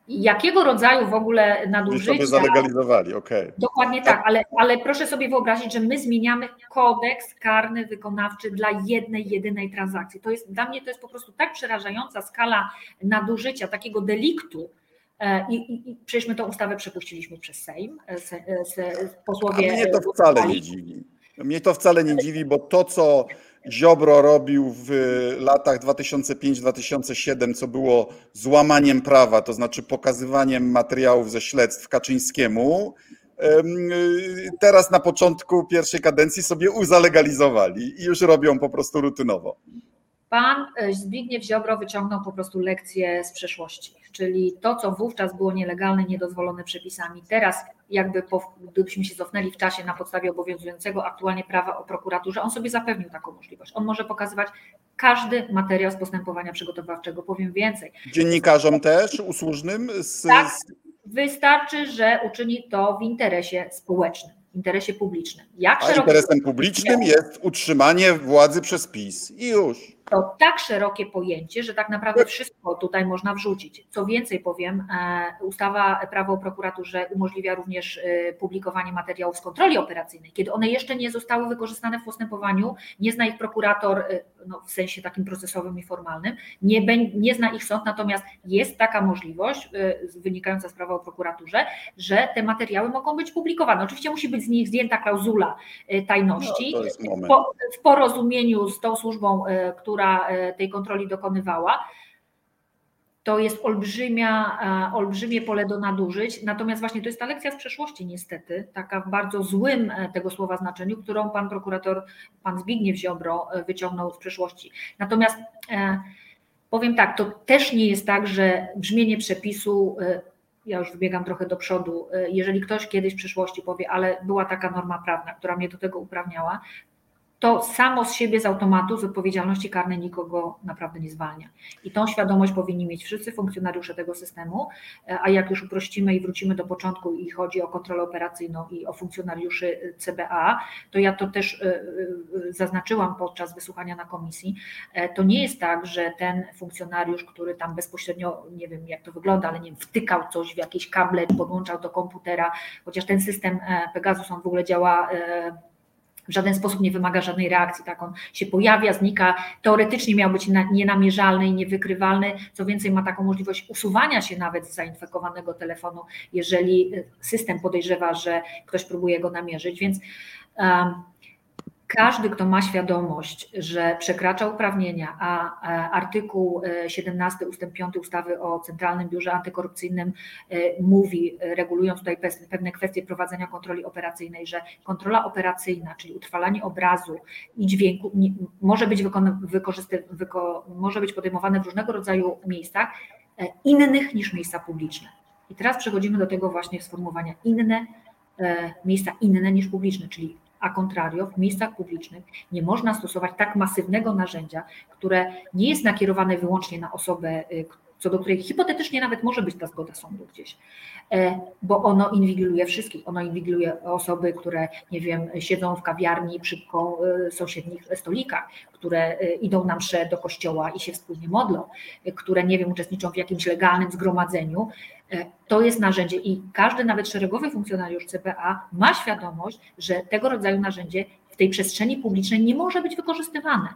jakiego rodzaju w ogóle nadużycia. Już to zalegalizowali, okej. Okay. Dokładnie tak, ale, ale proszę sobie wyobrazić, że my zmieniamy kodeks karny wykonawczy dla jednej, jedynej transakcji. To jest, dla mnie to jest po prostu tak przerażająca skala nadużycia, takiego deliktu, e, i, i, i przecież my tę ustawę przepuściliśmy przez Sejm, e, se, se, posłowie. A mnie to wcale nie dziwi. Mnie to wcale nie dziwi, bo to, co Ziobro robił w latach 2005-2007, co było złamaniem prawa, to znaczy pokazywaniem materiałów ze śledztw Kaczyńskiemu, teraz na początku pierwszej kadencji sobie uzalegalizowali i już robią po prostu rutynowo. Pan e, Zbigniew Ziobro wyciągnął po prostu lekcję z przeszłości, czyli to, co wówczas było nielegalne, niedozwolone przepisami, teraz jakby po, gdybyśmy się cofnęli w czasie na podstawie obowiązującego aktualnie prawa o prokuraturze, on sobie zapewnił taką możliwość. On może pokazywać każdy materiał z postępowania przygotowawczego, powiem więcej. Dziennikarzom też usłużnym? Z, tak, wystarczy, że uczyni to w interesie społecznym w interesie publicznym. Jak A interesem publicznym jest utrzymanie władzy przez PiS i już to tak szerokie pojęcie, że tak naprawdę wszystko tutaj można wrzucić. Co więcej powiem, e, ustawa Prawo o prokuraturze umożliwia również e, publikowanie materiałów z kontroli operacyjnej. Kiedy one jeszcze nie zostały wykorzystane w postępowaniu, nie zna ich prokurator e, no, w sensie takim procesowym i formalnym, nie, nie zna ich sąd, natomiast jest taka możliwość wynikająca z prawa o prokuraturze, że te materiały mogą być publikowane. Oczywiście musi być z nich zdjęta klauzula tajności no, w porozumieniu z tą służbą, która która e, tej kontroli dokonywała. To jest olbrzymia, e, olbrzymie pole do nadużyć. Natomiast właśnie to jest ta lekcja z przeszłości, niestety, taka w bardzo złym e, tego słowa znaczeniu, którą pan prokurator, pan Zbigniew Ziobro wyciągnął z przeszłości. Natomiast powiem tak, to też nie jest tak, że brzmienie przepisu ja już wybiegam trochę do przodu, jeżeli ktoś kiedyś w przyszłości powie, ale była taka norma prawna, która mnie do tego uprawniała, to samo z siebie z automatu z odpowiedzialności karnej nikogo naprawdę nie zwalnia. I tą świadomość powinni mieć wszyscy funkcjonariusze tego systemu, a jak już uprościmy i wrócimy do początku i chodzi o kontrolę operacyjną i o funkcjonariuszy CBA, to ja to też e, e, zaznaczyłam podczas wysłuchania na komisji, e, to nie jest tak, że ten funkcjonariusz, który tam bezpośrednio, nie wiem jak to wygląda, ale nie wiem, wtykał coś w jakieś kable, podłączał do komputera, chociaż ten system Pegasus on w ogóle działa w żaden sposób nie wymaga żadnej reakcji. Tak, on się pojawia, znika. Teoretycznie miał być nienamierzalny i niewykrywalny. Co więcej, ma taką możliwość usuwania się nawet z zainfekowanego telefonu, jeżeli system podejrzewa, że ktoś próbuje go namierzyć. Więc każdy, kto ma świadomość, że przekracza uprawnienia, a artykuł 17 ust. 5 ustawy o Centralnym Biurze Antykorupcyjnym e, mówi, regulując tutaj pewne kwestie prowadzenia kontroli operacyjnej, że kontrola operacyjna, czyli utrwalanie obrazu i dźwięku może być, wyko, może być podejmowane w różnego rodzaju miejscach e, innych niż miejsca publiczne. I teraz przechodzimy do tego właśnie sformułowania inne, e, miejsca inne niż publiczne, czyli a contrario, w miejscach publicznych nie można stosować tak masywnego narzędzia, które nie jest nakierowane wyłącznie na osobę, y, co do której hipotetycznie nawet może być ta zgoda sądu gdzieś, e, bo ono inwigiluje wszystkich. Ono inwigiluje osoby, które, nie wiem, siedzą w kawiarni przy y, sąsiednich stolikach, które y, idą na msze do kościoła i się wspólnie modlą, które, nie wiem, uczestniczą w jakimś legalnym zgromadzeniu. To jest narzędzie i każdy, nawet szeregowy funkcjonariusz CPA ma świadomość, że tego rodzaju narzędzie w tej przestrzeni publicznej nie może być wykorzystywane.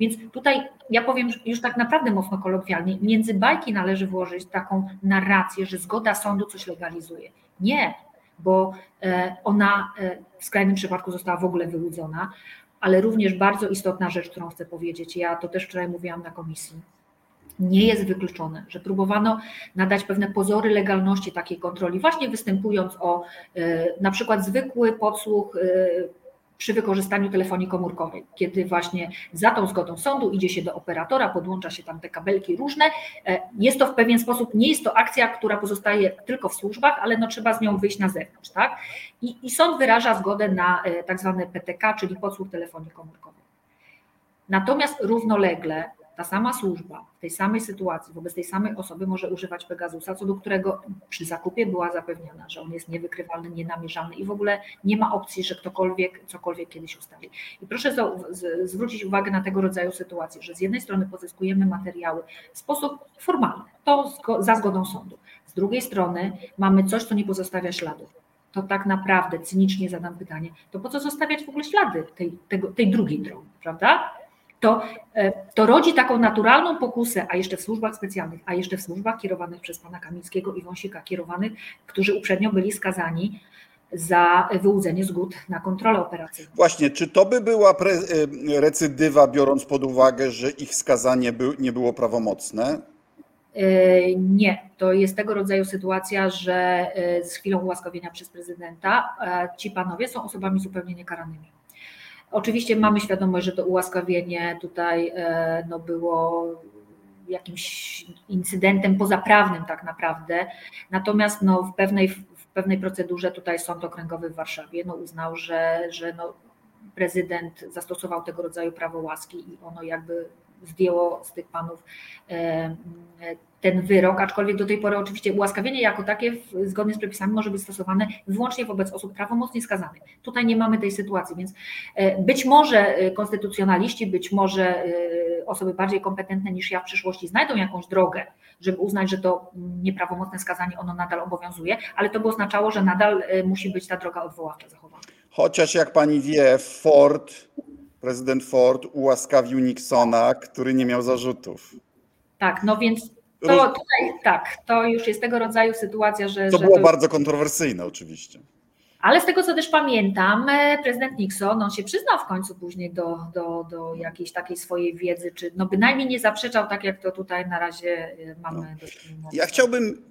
Więc tutaj ja powiem już tak naprawdę mocno kolokwialnie, między bajki należy włożyć taką narrację, że zgoda sądu coś legalizuje. Nie, bo e, ona e, w skrajnym przypadku została w ogóle wyłudzona, ale również bardzo istotna rzecz, którą chcę powiedzieć, ja to też wczoraj mówiłam na komisji. Nie jest wykluczone, że próbowano nadać pewne pozory legalności takiej kontroli, właśnie występując o e, na przykład zwykły podsłuch przy wykorzystaniu telefonii komórkowej, kiedy właśnie za tą zgodą sądu idzie się do operatora, podłącza się tam te kabelki różne. E, jest to w pewien sposób, nie jest to akcja, która pozostaje tylko w służbach, ale no trzeba z nią wyjść na zewnątrz, tak? I, i sąd wyraża zgodę na e, tak zwane PTK, czyli podsłuch telefonii komórkowej. Natomiast równolegle ta sama służba w tej samej sytuacji, wobec tej samej osoby może używać Pegasusa, co do którego przy zakupie była zapewniona, że on jest niewykrywalny, nienamierzalny i w ogóle nie ma opcji, że ktokolwiek cokolwiek kiedyś ustali. I proszę zwrócić uwagę na tego rodzaju sytuacje, że z jednej strony pozyskujemy materiały w sposób formalny, to za zgodą sądu. Z drugiej strony mamy coś, co nie pozostawia śladów to tak naprawdę, cynicznie zadam pytanie, to po co zostawiać w ogóle ślady tej, tego, tej drugiej drogi, prawda? To, e, to rodzi taką naturalną pokusę, a jeszcze w służbach specjalnych, a jeszcze w służbach kierowanych przez pana Kamińskiego i Wąsika, kierowanych, którzy uprzednio byli skazani, za wyłudzenie zgód na kontrolę operacyjną. Właśnie, czy to by była recydywa, biorąc pod uwagę, że ich skazanie nie było prawomocne? Nie, to jest tego rodzaju sytuacja, że z chwilą ułaskawienia przez prezydenta ci panowie są osobami zupełnie niekaranymi. Oczywiście mamy świadomość, że to ułaskawienie tutaj no, było jakimś incydentem pozaprawnym tak naprawdę. Natomiast no, w, pewnej, w pewnej procedurze tutaj Sąd Okręgowy w Warszawie no, uznał, że, że no, prezydent zastosował tego rodzaju prawo łaski i ono jakby zdjęło z tych panów ten wyrok, aczkolwiek do tej pory oczywiście ułaskawienie jako takie zgodnie z przepisami może być stosowane wyłącznie wobec osób prawomocnie skazanych. Tutaj nie mamy tej sytuacji, więc e, być może e, konstytucjonaliści, być może e, osoby bardziej kompetentne niż ja w przyszłości znajdą jakąś drogę, żeby uznać, że to nieprawomocne skazanie ono nadal obowiązuje, ale to by oznaczało, że nadal musi być ta droga odwoławcza zachowana. Chociaż jak pani wie, Ford, prezydent Ford ułaskawił Nixona, który nie miał zarzutów. Tak, no więc to tutaj tak, to już jest tego rodzaju sytuacja, że. To że było to... bardzo kontrowersyjne, oczywiście. Ale z tego, co też pamiętam, e, prezydent Nixon, on się przyznał w końcu później do, do, do jakiejś takiej swojej wiedzy, czy no bynajmniej nie zaprzeczał, tak jak to tutaj na razie e, mamy. No. Ja chciałbym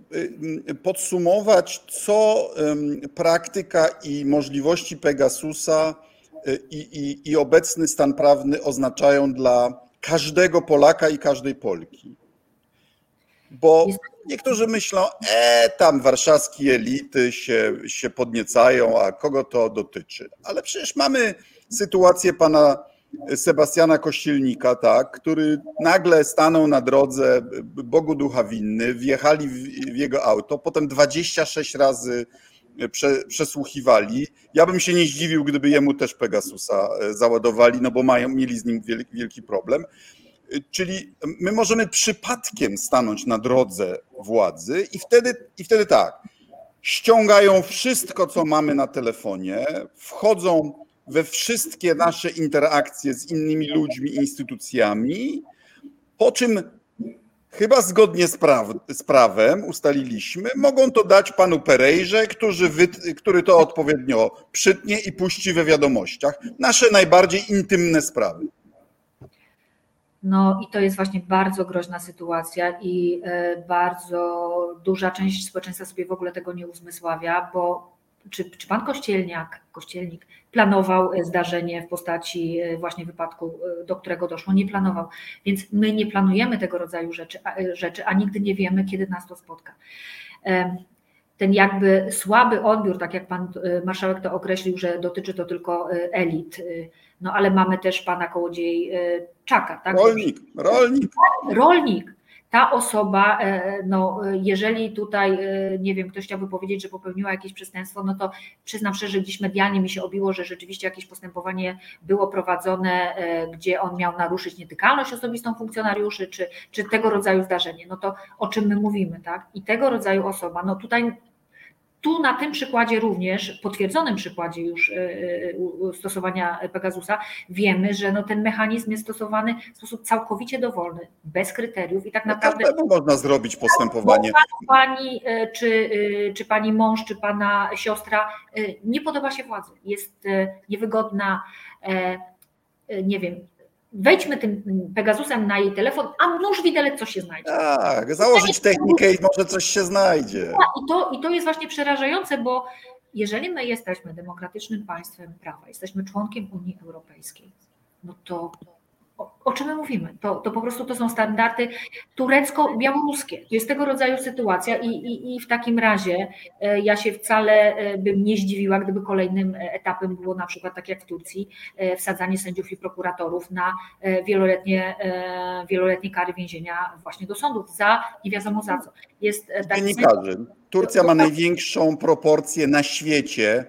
y, podsumować, co praktyka i możliwości Pegasusa y, i, i, i obecny stan prawny oznaczają dla każdego Polaka i każdej Polki. Bo niektórzy myślą, e, tam warszawskie elity się, się podniecają, a kogo to dotyczy? Ale przecież mamy sytuację pana Sebastiana Kościelnika, tak, który nagle stanął na drodze Bogu Ducha Winny, wjechali w, w jego auto, potem 26 razy prze, przesłuchiwali. Ja bym się nie zdziwił, gdyby jemu też Pegasusa załadowali, no bo mają, mieli z nim wielki, wielki problem. Czyli my możemy przypadkiem stanąć na drodze władzy i wtedy, i wtedy tak, ściągają wszystko, co mamy na telefonie, wchodzą we wszystkie nasze interakcje z innymi ludźmi, instytucjami, po czym chyba zgodnie z, praw, z prawem ustaliliśmy, mogą to dać panu Perejrze, który, który to odpowiednio przytnie i puści we wiadomościach. Nasze najbardziej intymne sprawy. No i to jest właśnie bardzo groźna sytuacja i e, bardzo duża część społeczeństwa sobie w ogóle tego nie uzmysławia, bo czy, czy pan Kościelniak, Kościelnik planował e, zdarzenie w postaci e, właśnie wypadku, do którego doszło? Nie planował. Więc my nie planujemy tego rodzaju rzeczy, rzeczy a nigdy nie wiemy, kiedy nas to spotka ten jakby słaby odbiór, tak jak pan marszałek to określił, że dotyczy to tylko elit, no ale mamy też pana kołodziej Czaka. Tak? Rolnik, rolnik. Rolnik. Ta osoba, e, no, jeżeli tutaj, e, nie wiem, ktoś chciałby powiedzieć, że popełniła jakieś przestępstwo, no to przyznam szczerze, że gdzieś medialnie mi się obiło, że rzeczywiście jakieś postępowanie było prowadzone, e, gdzie on miał naruszyć nietykalność osobistą funkcjonariuszy, czy, czy tego rodzaju zdarzenie. No to o czym my mówimy, tak? I tego rodzaju osoba, no tutaj tu na tym przykładzie również, potwierdzonym przykładzie już e, e, stosowania Pegasusa, wiemy, że no ten mechanizm jest stosowany w sposób całkowicie dowolny, bez kryteriów i tak no naprawdę. No można zrobić postępowanie. Pani, e, czy, czy pani mąż, czy pana siostra nie podoba się władzy, jest niewygodna, nie wiem, wejdźmy tym Pegasusem na jej telefon, a nóż widelec coś się znajdzie. Tak, założyć technikę i może coś się znajdzie. I to, I to jest właśnie przerażające, bo jeżeli my jesteśmy demokratycznym państwem prawa, jesteśmy członkiem Unii Europejskiej, no to o, czym my mówimy? To, to po prostu to są standardy turecko-białoruskie. To jest tego rodzaju sytuacja i, i, i w takim razie e, ja się wcale e, bym nie zdziwiła, gdyby kolejnym etapem było na przykład, tak jak w Turcji, e, wsadzanie sędziów i prokuratorów na wieloletnie, wieloletnie kary więzienia właśnie do sądów za nie wiadomo za co. Jest Dziennikarzy. Turcja ma największą proporcję na świecie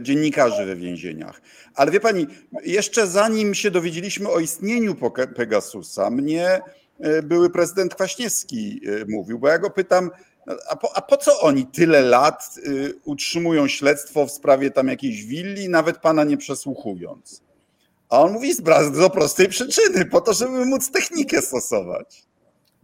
dziennikarzy we więzieniach. Ale wie pani, jeszcze zanim się dowiedzieliśmy o istnieniu Pegasusa, mnie e, były prezydent Kwaśniewski e, mówił, bo ja go pytam, a po, a po, co oni tyle lat e, utrzymują śledztwo w sprawie tam jakiejś willi, nawet pana nie przesłuchując? A on mówi z bardzo prostej przyczyny, po to, żeby móc technikę stosować.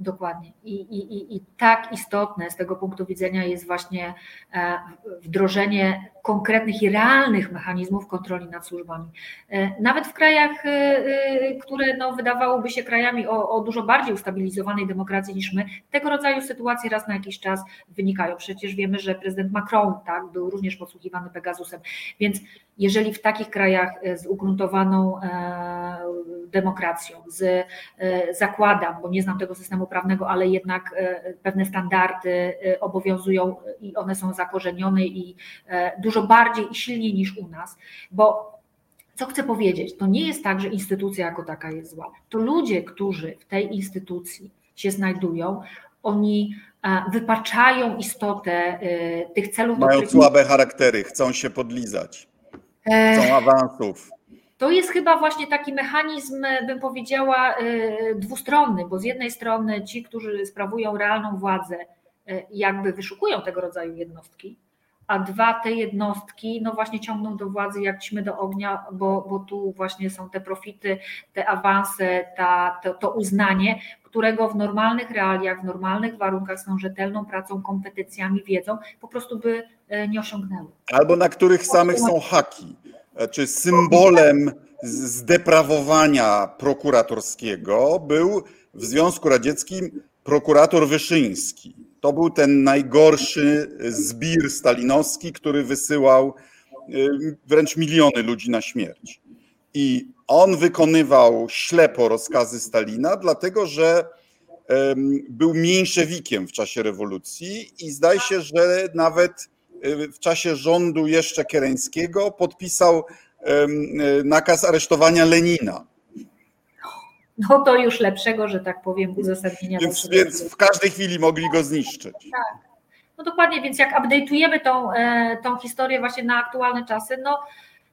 Dokładnie. I, i, I tak istotne z tego punktu widzenia jest właśnie e, wdrożenie konkretnych i realnych mechanizmów kontroli nad służbami. E, nawet w krajach, e, które no, wydawałoby się krajami o, o dużo bardziej ustabilizowanej demokracji niż my, tego rodzaju sytuacje raz na jakiś czas wynikają. Przecież wiemy, że prezydent Macron tak, był również podsłuchiwany Pegasusem. Więc jeżeli w takich krajach z ugruntowaną demokracją, z zakładam, bo nie znam tego systemu prawnego, ale jednak e, pewne standardy e, obowiązują i one są zakorzenione i e, dużo bardziej i silniej niż u nas, bo co chcę powiedzieć, to nie jest tak, że instytucja jako taka jest zła. To ludzie, którzy w tej instytucji się znajdują, oni wypaczają istotę tych celów. Mają słabe charaktery, chcą się podlizać, chcą awansów. To jest chyba właśnie taki mechanizm, bym powiedziała, y, dwustronny, bo z jednej strony ci, którzy sprawują realną władzę, y, jakby wyszukują tego rodzaju jednostki, a dwa te jednostki, no właśnie ciągną do władzy jak ćmy do ognia, bo, bo tu właśnie są te profity, te awanse, ta, to, to uznanie, którego w normalnych realiach, w normalnych warunkach, z tą rzetelną pracą, kompetencjami, wiedzą, po prostu by y, nie osiągnęły. Albo na których samych są haki E, czy symbolem zdeprawowania prokuratorskiego był w Związku Radzieckim prokurator Wyszyński. To był ten najgorszy zbir stalinowski, który wysyłał e, wręcz miliony ludzi na śmierć. I on wykonywał ślepo rozkazy Stalina, dlatego że był mniejszewikiem w czasie rewolucji i zdaje się, że nawet w czasie rządu jeszcze Kereńskiego podpisał nakaz aresztowania Lenina. No to już lepszego, że tak powiem, uzasadnienia. Więc, więc w każdej chwili mogli go zniszczyć. Tak. No dokładnie, więc jak update'ujemy tą, e, tą historię właśnie na aktualne czasy, no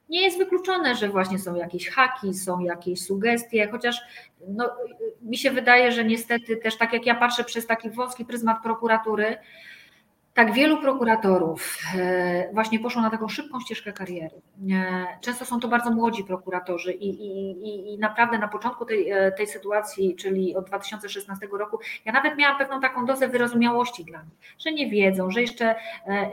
nie jest wykluczone, że właśnie są jakieś haki, są jakieś sugestie, chociaż no, mi się wydaje, że niestety też tak jak ja patrzę przez taki wąski pryzmat prokuratury, tak wielu prokuratorów e, właśnie poszło na taką szybką ścieżkę kariery. E, często są to bardzo młodzi prokuratorzy i, i, i naprawdę na początku tej, e, tej sytuacji, czyli od 2016 roku, ja nawet miałam pewną taką dozę wyrozumiałości dla nich, że nie wiedzą, że jeszcze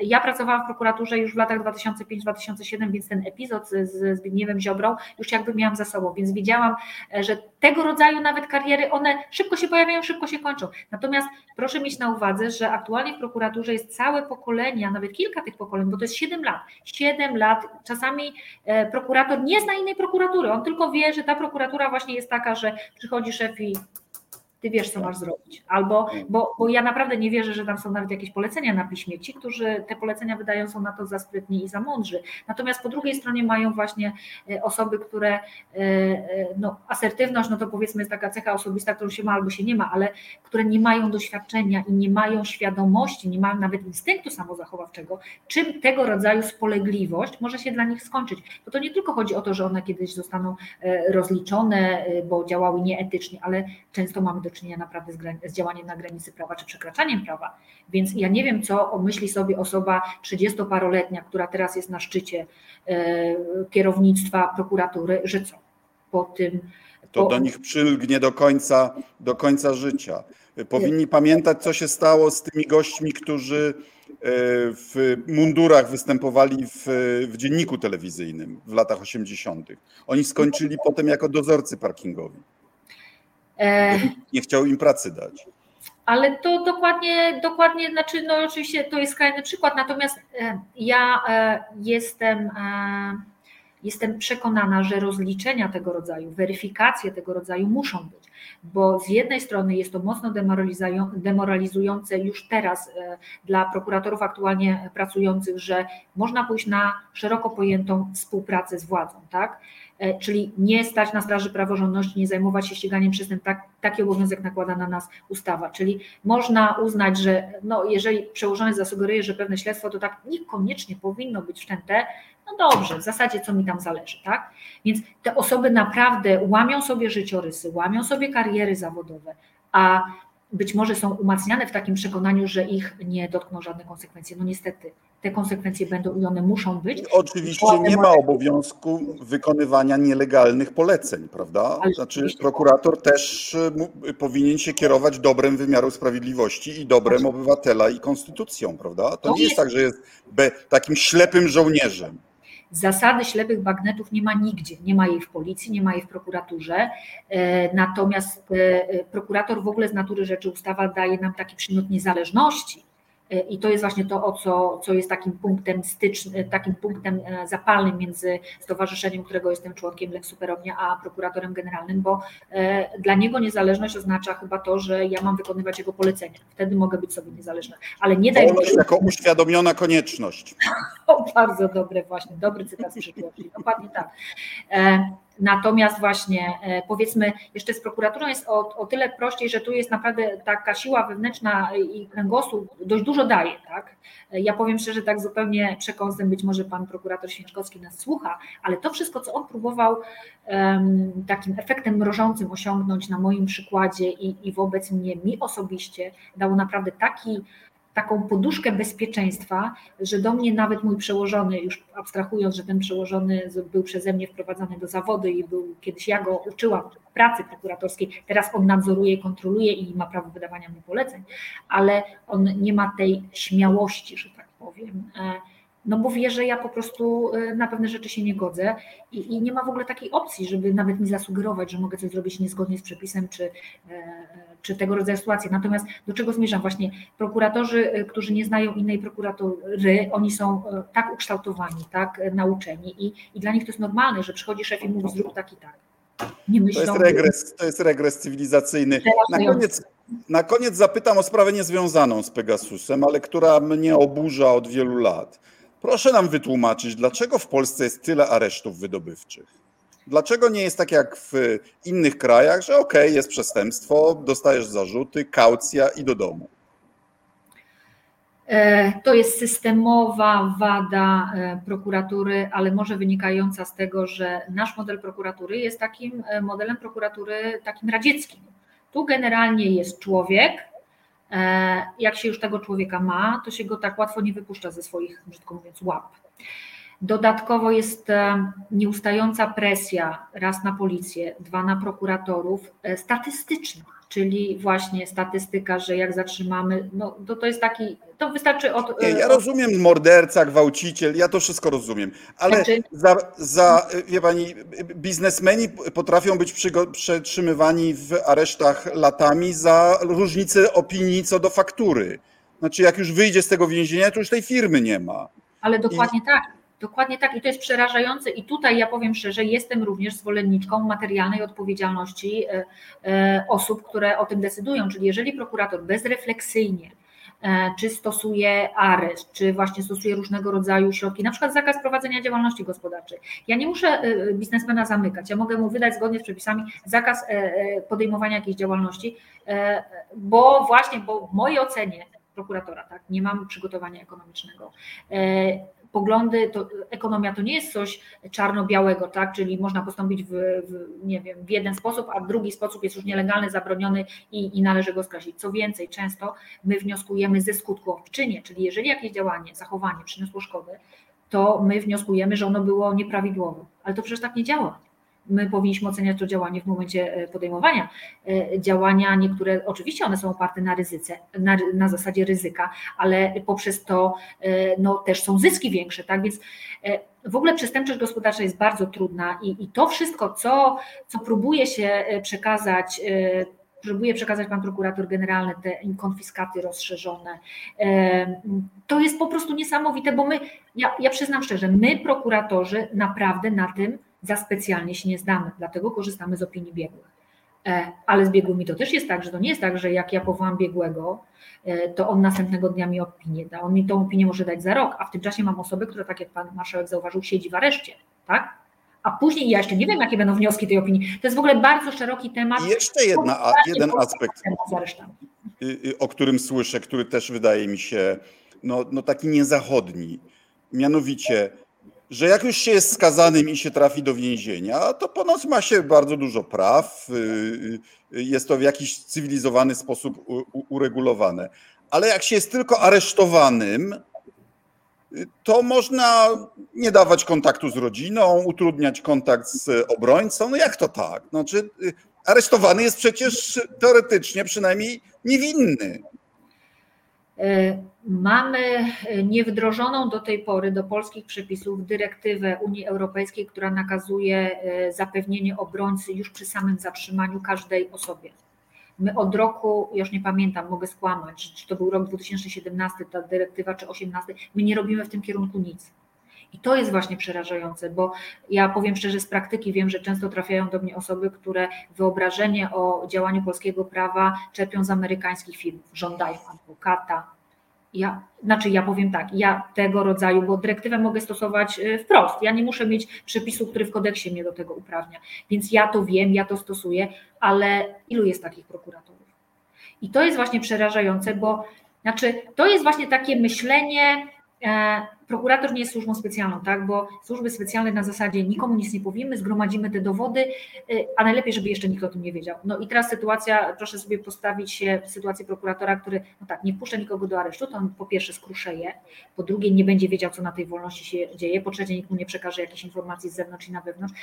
ja pracowałam w prokuraturze już w latach 2005-2007, więc ten epizod z Zbigniewem Ziobrą już jakby miałam za sobą, więc wiedziałam, że tego rodzaju nawet kariery, one szybko się pojawiają, szybko się kończą. Natomiast proszę mieć na uwadze, że aktualnie w prokuraturze jest całe pokolenia, nawet kilka tych pokoleń, bo to jest 7 lat. 7 lat, czasami e, prokurator nie zna innej prokuratury, on tylko wie, że ta prokuratura właśnie jest taka, że przychodzi szef i ty wiesz, co masz zrobić. Albo, bo, bo ja naprawdę nie wierzę, że tam są nawet jakieś polecenia na piśmie. Ci, którzy te polecenia wydają, są na to za sprytni i za mądrzy. Natomiast po drugiej stronie mają właśnie e, osoby, które, e, e, no, asertywność, no to powiedzmy jest taka cecha osobista, którą się ma albo się nie ma, ale które nie mają doświadczenia i nie mają świadomości, nie mają nawet instynktu samozachowawczego, czym tego rodzaju spolegliwość może się dla nich skończyć. Bo to nie tylko chodzi o to, że one kiedyś zostaną rozliczone, bo działały nieetycznie, ale często mamy do czynienia naprawdę z, z działaniem na granicy prawa czy przekraczaniem prawa. Więc ja nie wiem, co myśli sobie osoba 30-paroletnia, która teraz jest na szczycie e, kierownictwa prokuratury, że co po tym. To po... do nich przylgnie do końca, do końca życia. Powinni pamiętać, co się stało z tymi gośćmi, którzy e, w mundurach występowali w, w dzienniku telewizyjnym w latach 80. Oni skończyli potem jako dozorcy parkingowi. E, nie chciał im pracy dać. Ale to dokładnie, dokładnie, znaczy, no oczywiście to jest skrajny przykład, natomiast e, ja e, jestem, jestem przekonana, że rozliczenia tego rodzaju, weryfikacje tego rodzaju muszą być, bo z jednej strony jest to mocno demoralizujące już teraz dla prokuratorów aktualnie pracujących, że można pójść na szeroko pojętą współpracę z władzą, tak? E, czyli nie stać na straży praworządności, nie zajmować się ściganiem przestępstw, tak, taki obowiązek nakłada na nas ustawa. Czyli można uznać, że no, jeżeli przełożony zasugeruje, że pewne śledztwo to tak niekoniecznie powinno być wszczęte, no dobrze, w zasadzie co mi tam zależy, tak? Więc te osoby naprawdę łamią sobie życiorysy, łamią sobie kariery zawodowe, a być może są umacniane w takim przekonaniu, że ich nie dotkną żadne konsekwencje. No niestety, te konsekwencje będą i one muszą być. Oczywiście nie ma obowiązku wykonywania nielegalnych poleceń, prawda? Znaczy prokurator też y, powinien się kierować dobrem wymiaru sprawiedliwości i dobrem obywatela i konstytucją, prawda? To nie jest tak, że jest takim ślepym żołnierzem. Zasady ślepych bagnetów nie ma nigdzie. Nie ma jej w policji, nie ma jej w prokuraturze. E, natomiast e, prokurator w ogóle z natury rzeczy ustawa daje nam taki przymiot niezależności E, I to jest właśnie to, o co, co jest takim punktem stycznym, takim punktem e, zapalnym między stowarzyszeniem, którego jestem członkiem Lex Superownia, a prokuratorem generalnym, bo e, dla niego niezależność oznacza chyba to, że ja mam wykonywać jego polecenia. Wtedy mogę być sobie niezależna. Ale nie daj Wolność jako uświadomiona konieczność. (laughs) O, bardzo dobre właśnie, dobry cytat z przyszłości. Dokładnie tak. Natomiast właśnie powiedzmy, jeszcze z prokuraturą jest o, o tyle prościej, że tu jest naprawdę taka siła wewnętrzna i kręgosłup dość dużo daje, tak? Ja powiem szczerze, tak zupełnie przekąsem, być może pan prokurator Święczkowski nas słucha, ale to wszystko, co on próbował um, takim efektem mrożącym osiągnąć na moim przykładzie i, i wobec mnie, mi osobiście, dało naprawdę taki taką poduszkę bezpieczeństwa, że do mnie nawet mój przełożony, już abstrahując, że ten przełożony był przeze mnie wprowadzany do zawodu i był kiedyś ja go uczyłam pracy prokuratorskiej, teraz on nadzoruje, kontroluje i ma prawo wydawania mi poleceń, ale on nie ma tej śmiałości, że tak powiem e, no bo wie, że ja po prostu e, na pewne rzeczy się nie godzę i, i, nie ma w ogóle takiej opcji, żeby nawet mi zasugerować, że mogę coś zrobić niezgodnie z przepisem czy, e, czy tego rodzaju sytuacje. Natomiast do czego zmierzam? Właśnie prokuratorzy, e, którzy nie znają innej prokuratury, oni są tak ukształtowani, tak nauczeni i, i dla nich to jest normalne, że przychodzi szef i mówi zrób tak i tak. Nie myślą, to, jest regres, to jest regres cywilizacyjny. Na koniec, na koniec zapytam o sprawę niezwiązaną z Pegasusem, ale która mnie oburza od wielu lat. Proszę nam wytłumaczyć, dlaczego w Polsce jest tyle aresztów wydobywczych? Dlaczego nie jest tak jak w innych krajach, że ok, jest przestępstwo, dostajesz zarzuty, kaucja i do domu? E, to jest systemowa wada e, prokuratury, ale może wynikająca z tego, że nasz model prokuratury jest takim e, modelem prokuratury takim radzieckim. Tu generalnie jest człowiek, jak się już tego człowieka ma, to się go tak łatwo nie wypuszcza ze swoich, brzydko mówiąc, łap. Dodatkowo jest e, nieustająca presja raz na policję, dwa na prokuratorów, e, statystyczna czyli właśnie statystyka, że jak zatrzymamy, no to, to jest taki, to wystarczy od... Nie, ja rozumiem morderca, gwałciciel, ja to wszystko rozumiem, ale znaczy... za, za, wie pani, biznesmeni potrafią być przetrzymywani w aresztach latami za różnicę opinii co do faktury. Znaczy jak już wyjdzie z tego więzienia, to już tej firmy nie ma. Ale dokładnie I... tak. Dokładnie tak i to jest przerażające. I tutaj ja powiem szczerze, jestem również zwolenniczką materialnej odpowiedzialności e, e, osób, które o tym decydują, czyli jeżeli prokurator bezrefleksyjnie e, czy stosuje areszt, czy właśnie stosuje różnego rodzaju środki, na przykład zakaz prowadzenia działalności gospodarczej. Ja nie muszę biznesmena zamykać, ja mogę mu wydać zgodnie z przepisami zakaz podejmowania jakiejś działalności, bo właśnie, bo w mojej ocenie prokuratora, tak, nie mam przygotowania ekonomicznego poglądy, to ekonomia to nie jest coś czarno-białego, tak? czyli można postąpić w, w, nie wiem, w jeden sposób, a drugi sposób jest już nielegalny, zabroniony i, i należy go skreślić. Co więcej, często my wnioskujemy ze skutku czynie, czyli jeżeli jakieś działanie, zachowanie przyniosło szkodę, to my wnioskujemy, że ono było nieprawidłowe. Ale to przecież tak nie działa my powinniśmy oceniać to działanie w momencie e, podejmowania. E, działania niektóre, oczywiście one są oparte na ryzyce, na, na zasadzie ryzyka, ale poprzez to e, no, też są zyski większe, tak? Więc w ogóle przestępczość gospodarcza jest bardzo trudna i, i to wszystko, co, co próbuje się przekazać, próbuje przekazać pan prokurator generalny, te konfiskaty rozszerzone. To jest po prostu niesamowite, bo my, ja, ja przyznam szczerze, my prokuratorzy naprawdę na tym za specjalnie się nie znamy, dlatego korzystamy z opinii biegłych. E, ale z biegłymi to też jest tak, że to nie jest tak, że jak ja powołam biegłego, e, to on następnego dnia mi opinię da. On mi tą opinię może dać za rok, a w tym czasie mam osobę, która, tak jak pan marszałek zauważył, siedzi w areszcie, tak? A później ja jeszcze nie wiem, jakie będą wnioski tej opinii. To jest w ogóle bardzo szeroki temat. I jeszcze jedna, jeden aspekt, y, y, o którym słyszę, który też wydaje mi się no, no taki niezachodni. Mianowicie że jak już się jest skazanym i się trafi do więzienia, to ponoć ma się bardzo dużo praw, y, y, jest to w jakiś cywilizowany sposób uregulowane. Ale jak się jest tylko aresztowanym, to można nie dawać kontaktu z rodziną, utrudniać kontakt z obrońcą. No jak to tak? Znaczy, aresztowany jest przecież teoretycznie przynajmniej niewinny. E, mamy niewdrożoną do tej pory do polskich przepisów dyrektywę Unii Europejskiej, która nakazuje e, zapewnienie obrońcy już przy samym zatrzymaniu każdej osobie. My od roku, już nie pamiętam, mogę skłamać, czy to był rok 2017, ta dyrektywa, czy 2018, my nie robimy w tym kierunku nic. I to jest właśnie przerażające, bo ja powiem szczerze, z praktyki wiem, że często trafiają do mnie osoby, które wyobrażenie o działaniu polskiego prawa czerpią z amerykańskich filmów, żądają adwokata. Ja, znaczy ja powiem tak, ja tego rodzaju, bo dyrektywę mogę stosować y, wprost. Ja nie muszę mieć przepisu, który w kodeksie mnie do tego uprawnia. Więc ja to wiem, ja to stosuję, ale ilu jest takich prokuratorów? I to jest właśnie przerażające, bo znaczy to jest właśnie takie myślenie, prokurator nie jest służbą specjalną, tak? bo służby specjalne na zasadzie nikomu nic nie powiemy, zgromadzimy te dowody, y, a najlepiej, żeby jeszcze nikt o tym nie wiedział. No i teraz sytuacja, proszę sobie postawić się w sytuację prokuratora, który no tak, nie wpuszcza nikogo do aresztu, to on po pierwsze skruszeje, po drugie nie będzie wiedział, co na tej wolności się dzieje, po trzecie nikt mu nie przekaże jakichś informacji z zewnątrz i na wewnątrz,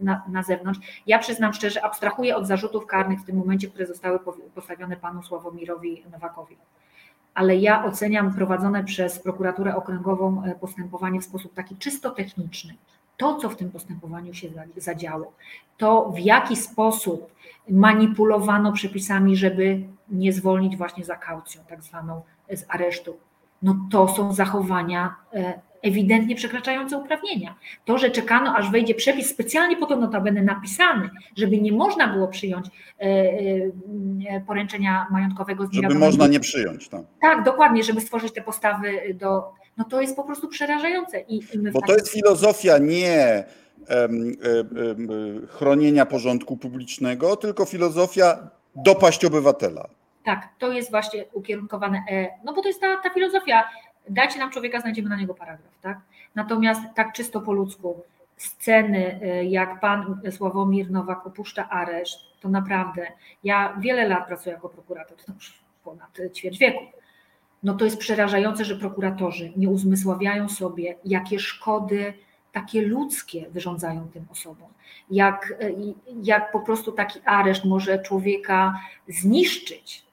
na, na zewnątrz. Ja przyznam szczerze, abstrahuję od zarzutów karnych w tym momencie, które zostały postawione panu Sławomirowi Nowakowi ale ja oceniam prowadzone przez prokuraturę okręgową e, postępowanie w sposób taki czysto techniczny. To, co w tym postępowaniu się zadziało, to w jaki sposób manipulowano przepisami, żeby nie zwolnić właśnie za kaucją, tak zwaną z aresztu, no to są zachowania e, ewidentnie przekraczające uprawnienia. To, że czekano, aż wejdzie przepis specjalnie po to notabene napisany, żeby nie można było przyjąć e, e, poręczenia majątkowego. Z żeby można nie przyjąć. Tak. tak, dokładnie, żeby stworzyć te postawy do... No to jest po prostu przerażające. I, i Bo to jest filozofia nie chronienia porządku publicznego, tylko filozofia dopaść obywatela. Tak, to jest właśnie ukierunkowane, e, no bo to jest ta, ta filozofia dajcie nam człowieka, znajdziemy na niego paragraf, tak? Natomiast tak czysto po ludzku, sceny, y, jak pan Sławomir Nowak opuszcza areszt, to naprawdę, ja wiele lat pracuję jako prokurator, to już ponad ćwierć wieku. No to jest przerażające, że prokuratorzy nie uzmysławiają sobie, jakie szkody takie ludzkie wyrządzają tym osobom. Jak, y, jak po prostu taki areszt może człowieka zniszczyć,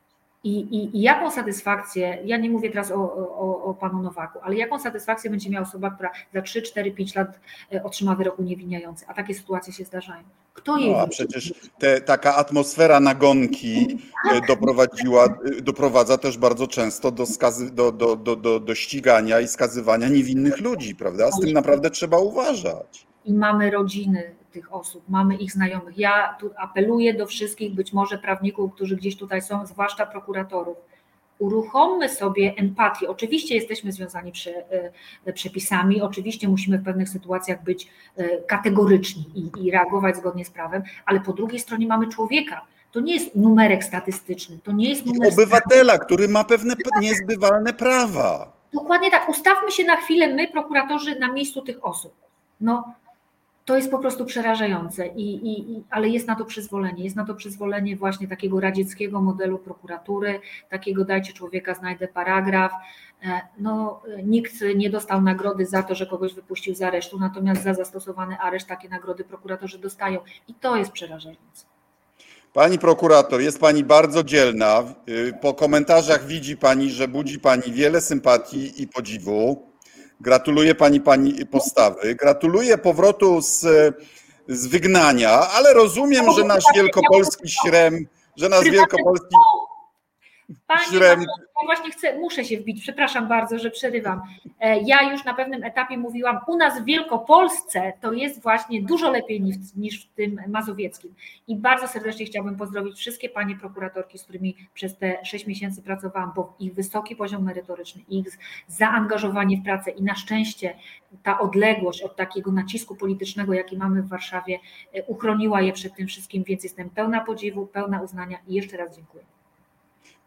i, i, I, jaką satysfakcję, ja nie mówię teraz o, o, o, panu Nowaku, ale jaką satysfakcję będzie miała osoba, która za 3, 4, 5 lat e, otrzyma wyrok uniewinniający, a takie sytuacje się zdarzają. Kto jej. No, a przecież te, taka atmosfera nagonki e, tak. doprowadziła, e, doprowadza też bardzo często do, skazy, do, do, do, do, do ścigania i skazywania niewinnych ludzi, prawda? Z tym naprawdę trzeba uważać. I mamy rodziny tych osób, mamy ich znajomych. Ja tu apeluję do wszystkich, być może prawników, którzy gdzieś tutaj są, zwłaszcza prokuratorów. Uruchommy sobie empatię. Oczywiście jesteśmy związani przy, e, przepisami, oczywiście musimy w pewnych sytuacjach być e, kategoryczni i, i reagować zgodnie z prawem, ale po drugiej stronie mamy człowieka, to nie jest numerek statystyczny, to nie jest numer. Obywatela, który ma pewne niezbywalne prawa. Dokładnie tak. Ustawmy się na chwilę, my, prokuratorzy, na miejscu tych osób. No, to jest po prostu przerażające, I, i, ale jest na to przyzwolenie. Jest na to przyzwolenie właśnie takiego radzieckiego modelu prokuratury, takiego dajcie człowieka, znajdę paragraf. E, no, nikt nie dostał nagrody za to, że kogoś wypuścił z aresztu, natomiast za zastosowany areszt takie nagrody prokuratorzy dostają i to jest przerażające. Pani prokurator, jest Pani bardzo dzielna. Y, po komentarzach widzi Pani, że budzi Pani wiele sympatii i podziwu. Gratuluję pani pani postawy. Gratuluję powrotu z, z wygnania, ale rozumiem, że nasz wielkopolski śrem, że nasz wielkopolski Panie ja właśnie chcę, muszę się wbić, przepraszam bardzo, że przerywam. E, ja już na pewnym etapie mówiłam, u nas w Wielkopolsce to jest właśnie dużo lepiej niż, niż w tym mazowieckim. I bardzo serdecznie chciałabym pozdrowić wszystkie panie prokuratorki, z którymi przez te sześć miesięcy pracowałam, bo ich wysoki poziom merytoryczny, ich zaangażowanie w pracę i na szczęście ta odległość od takiego nacisku politycznego, jaki mamy w Warszawie, e, uchroniła je przed tym wszystkim, więc jestem pełna podziwu, pełna uznania i jeszcze raz dziękuję.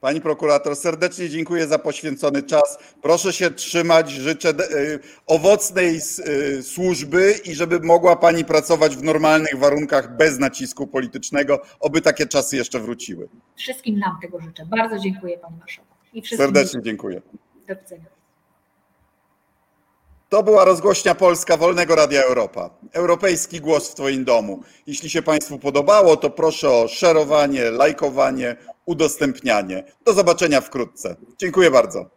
Pani prokurator, serdecznie dziękuję za poświęcony czas. Proszę się trzymać. Życzę y, owocnej y, służby i żeby mogła Pani pracować w normalnych warunkach bez nacisku politycznego. Oby takie czasy jeszcze wróciły. Wszystkim nam tego życzę. Bardzo dziękuję Panie Marszałku. I wszystkim Serdecznie dziękuję. Do widzenia. To była rozgłośnia Polska Wolnego Radia Europa. Europejski głos w Twoim domu. Jeśli się Państwu podobało, to proszę o szerowanie, lajkowanie, udostępnianie. Do zobaczenia wkrótce. Dziękuję bardzo.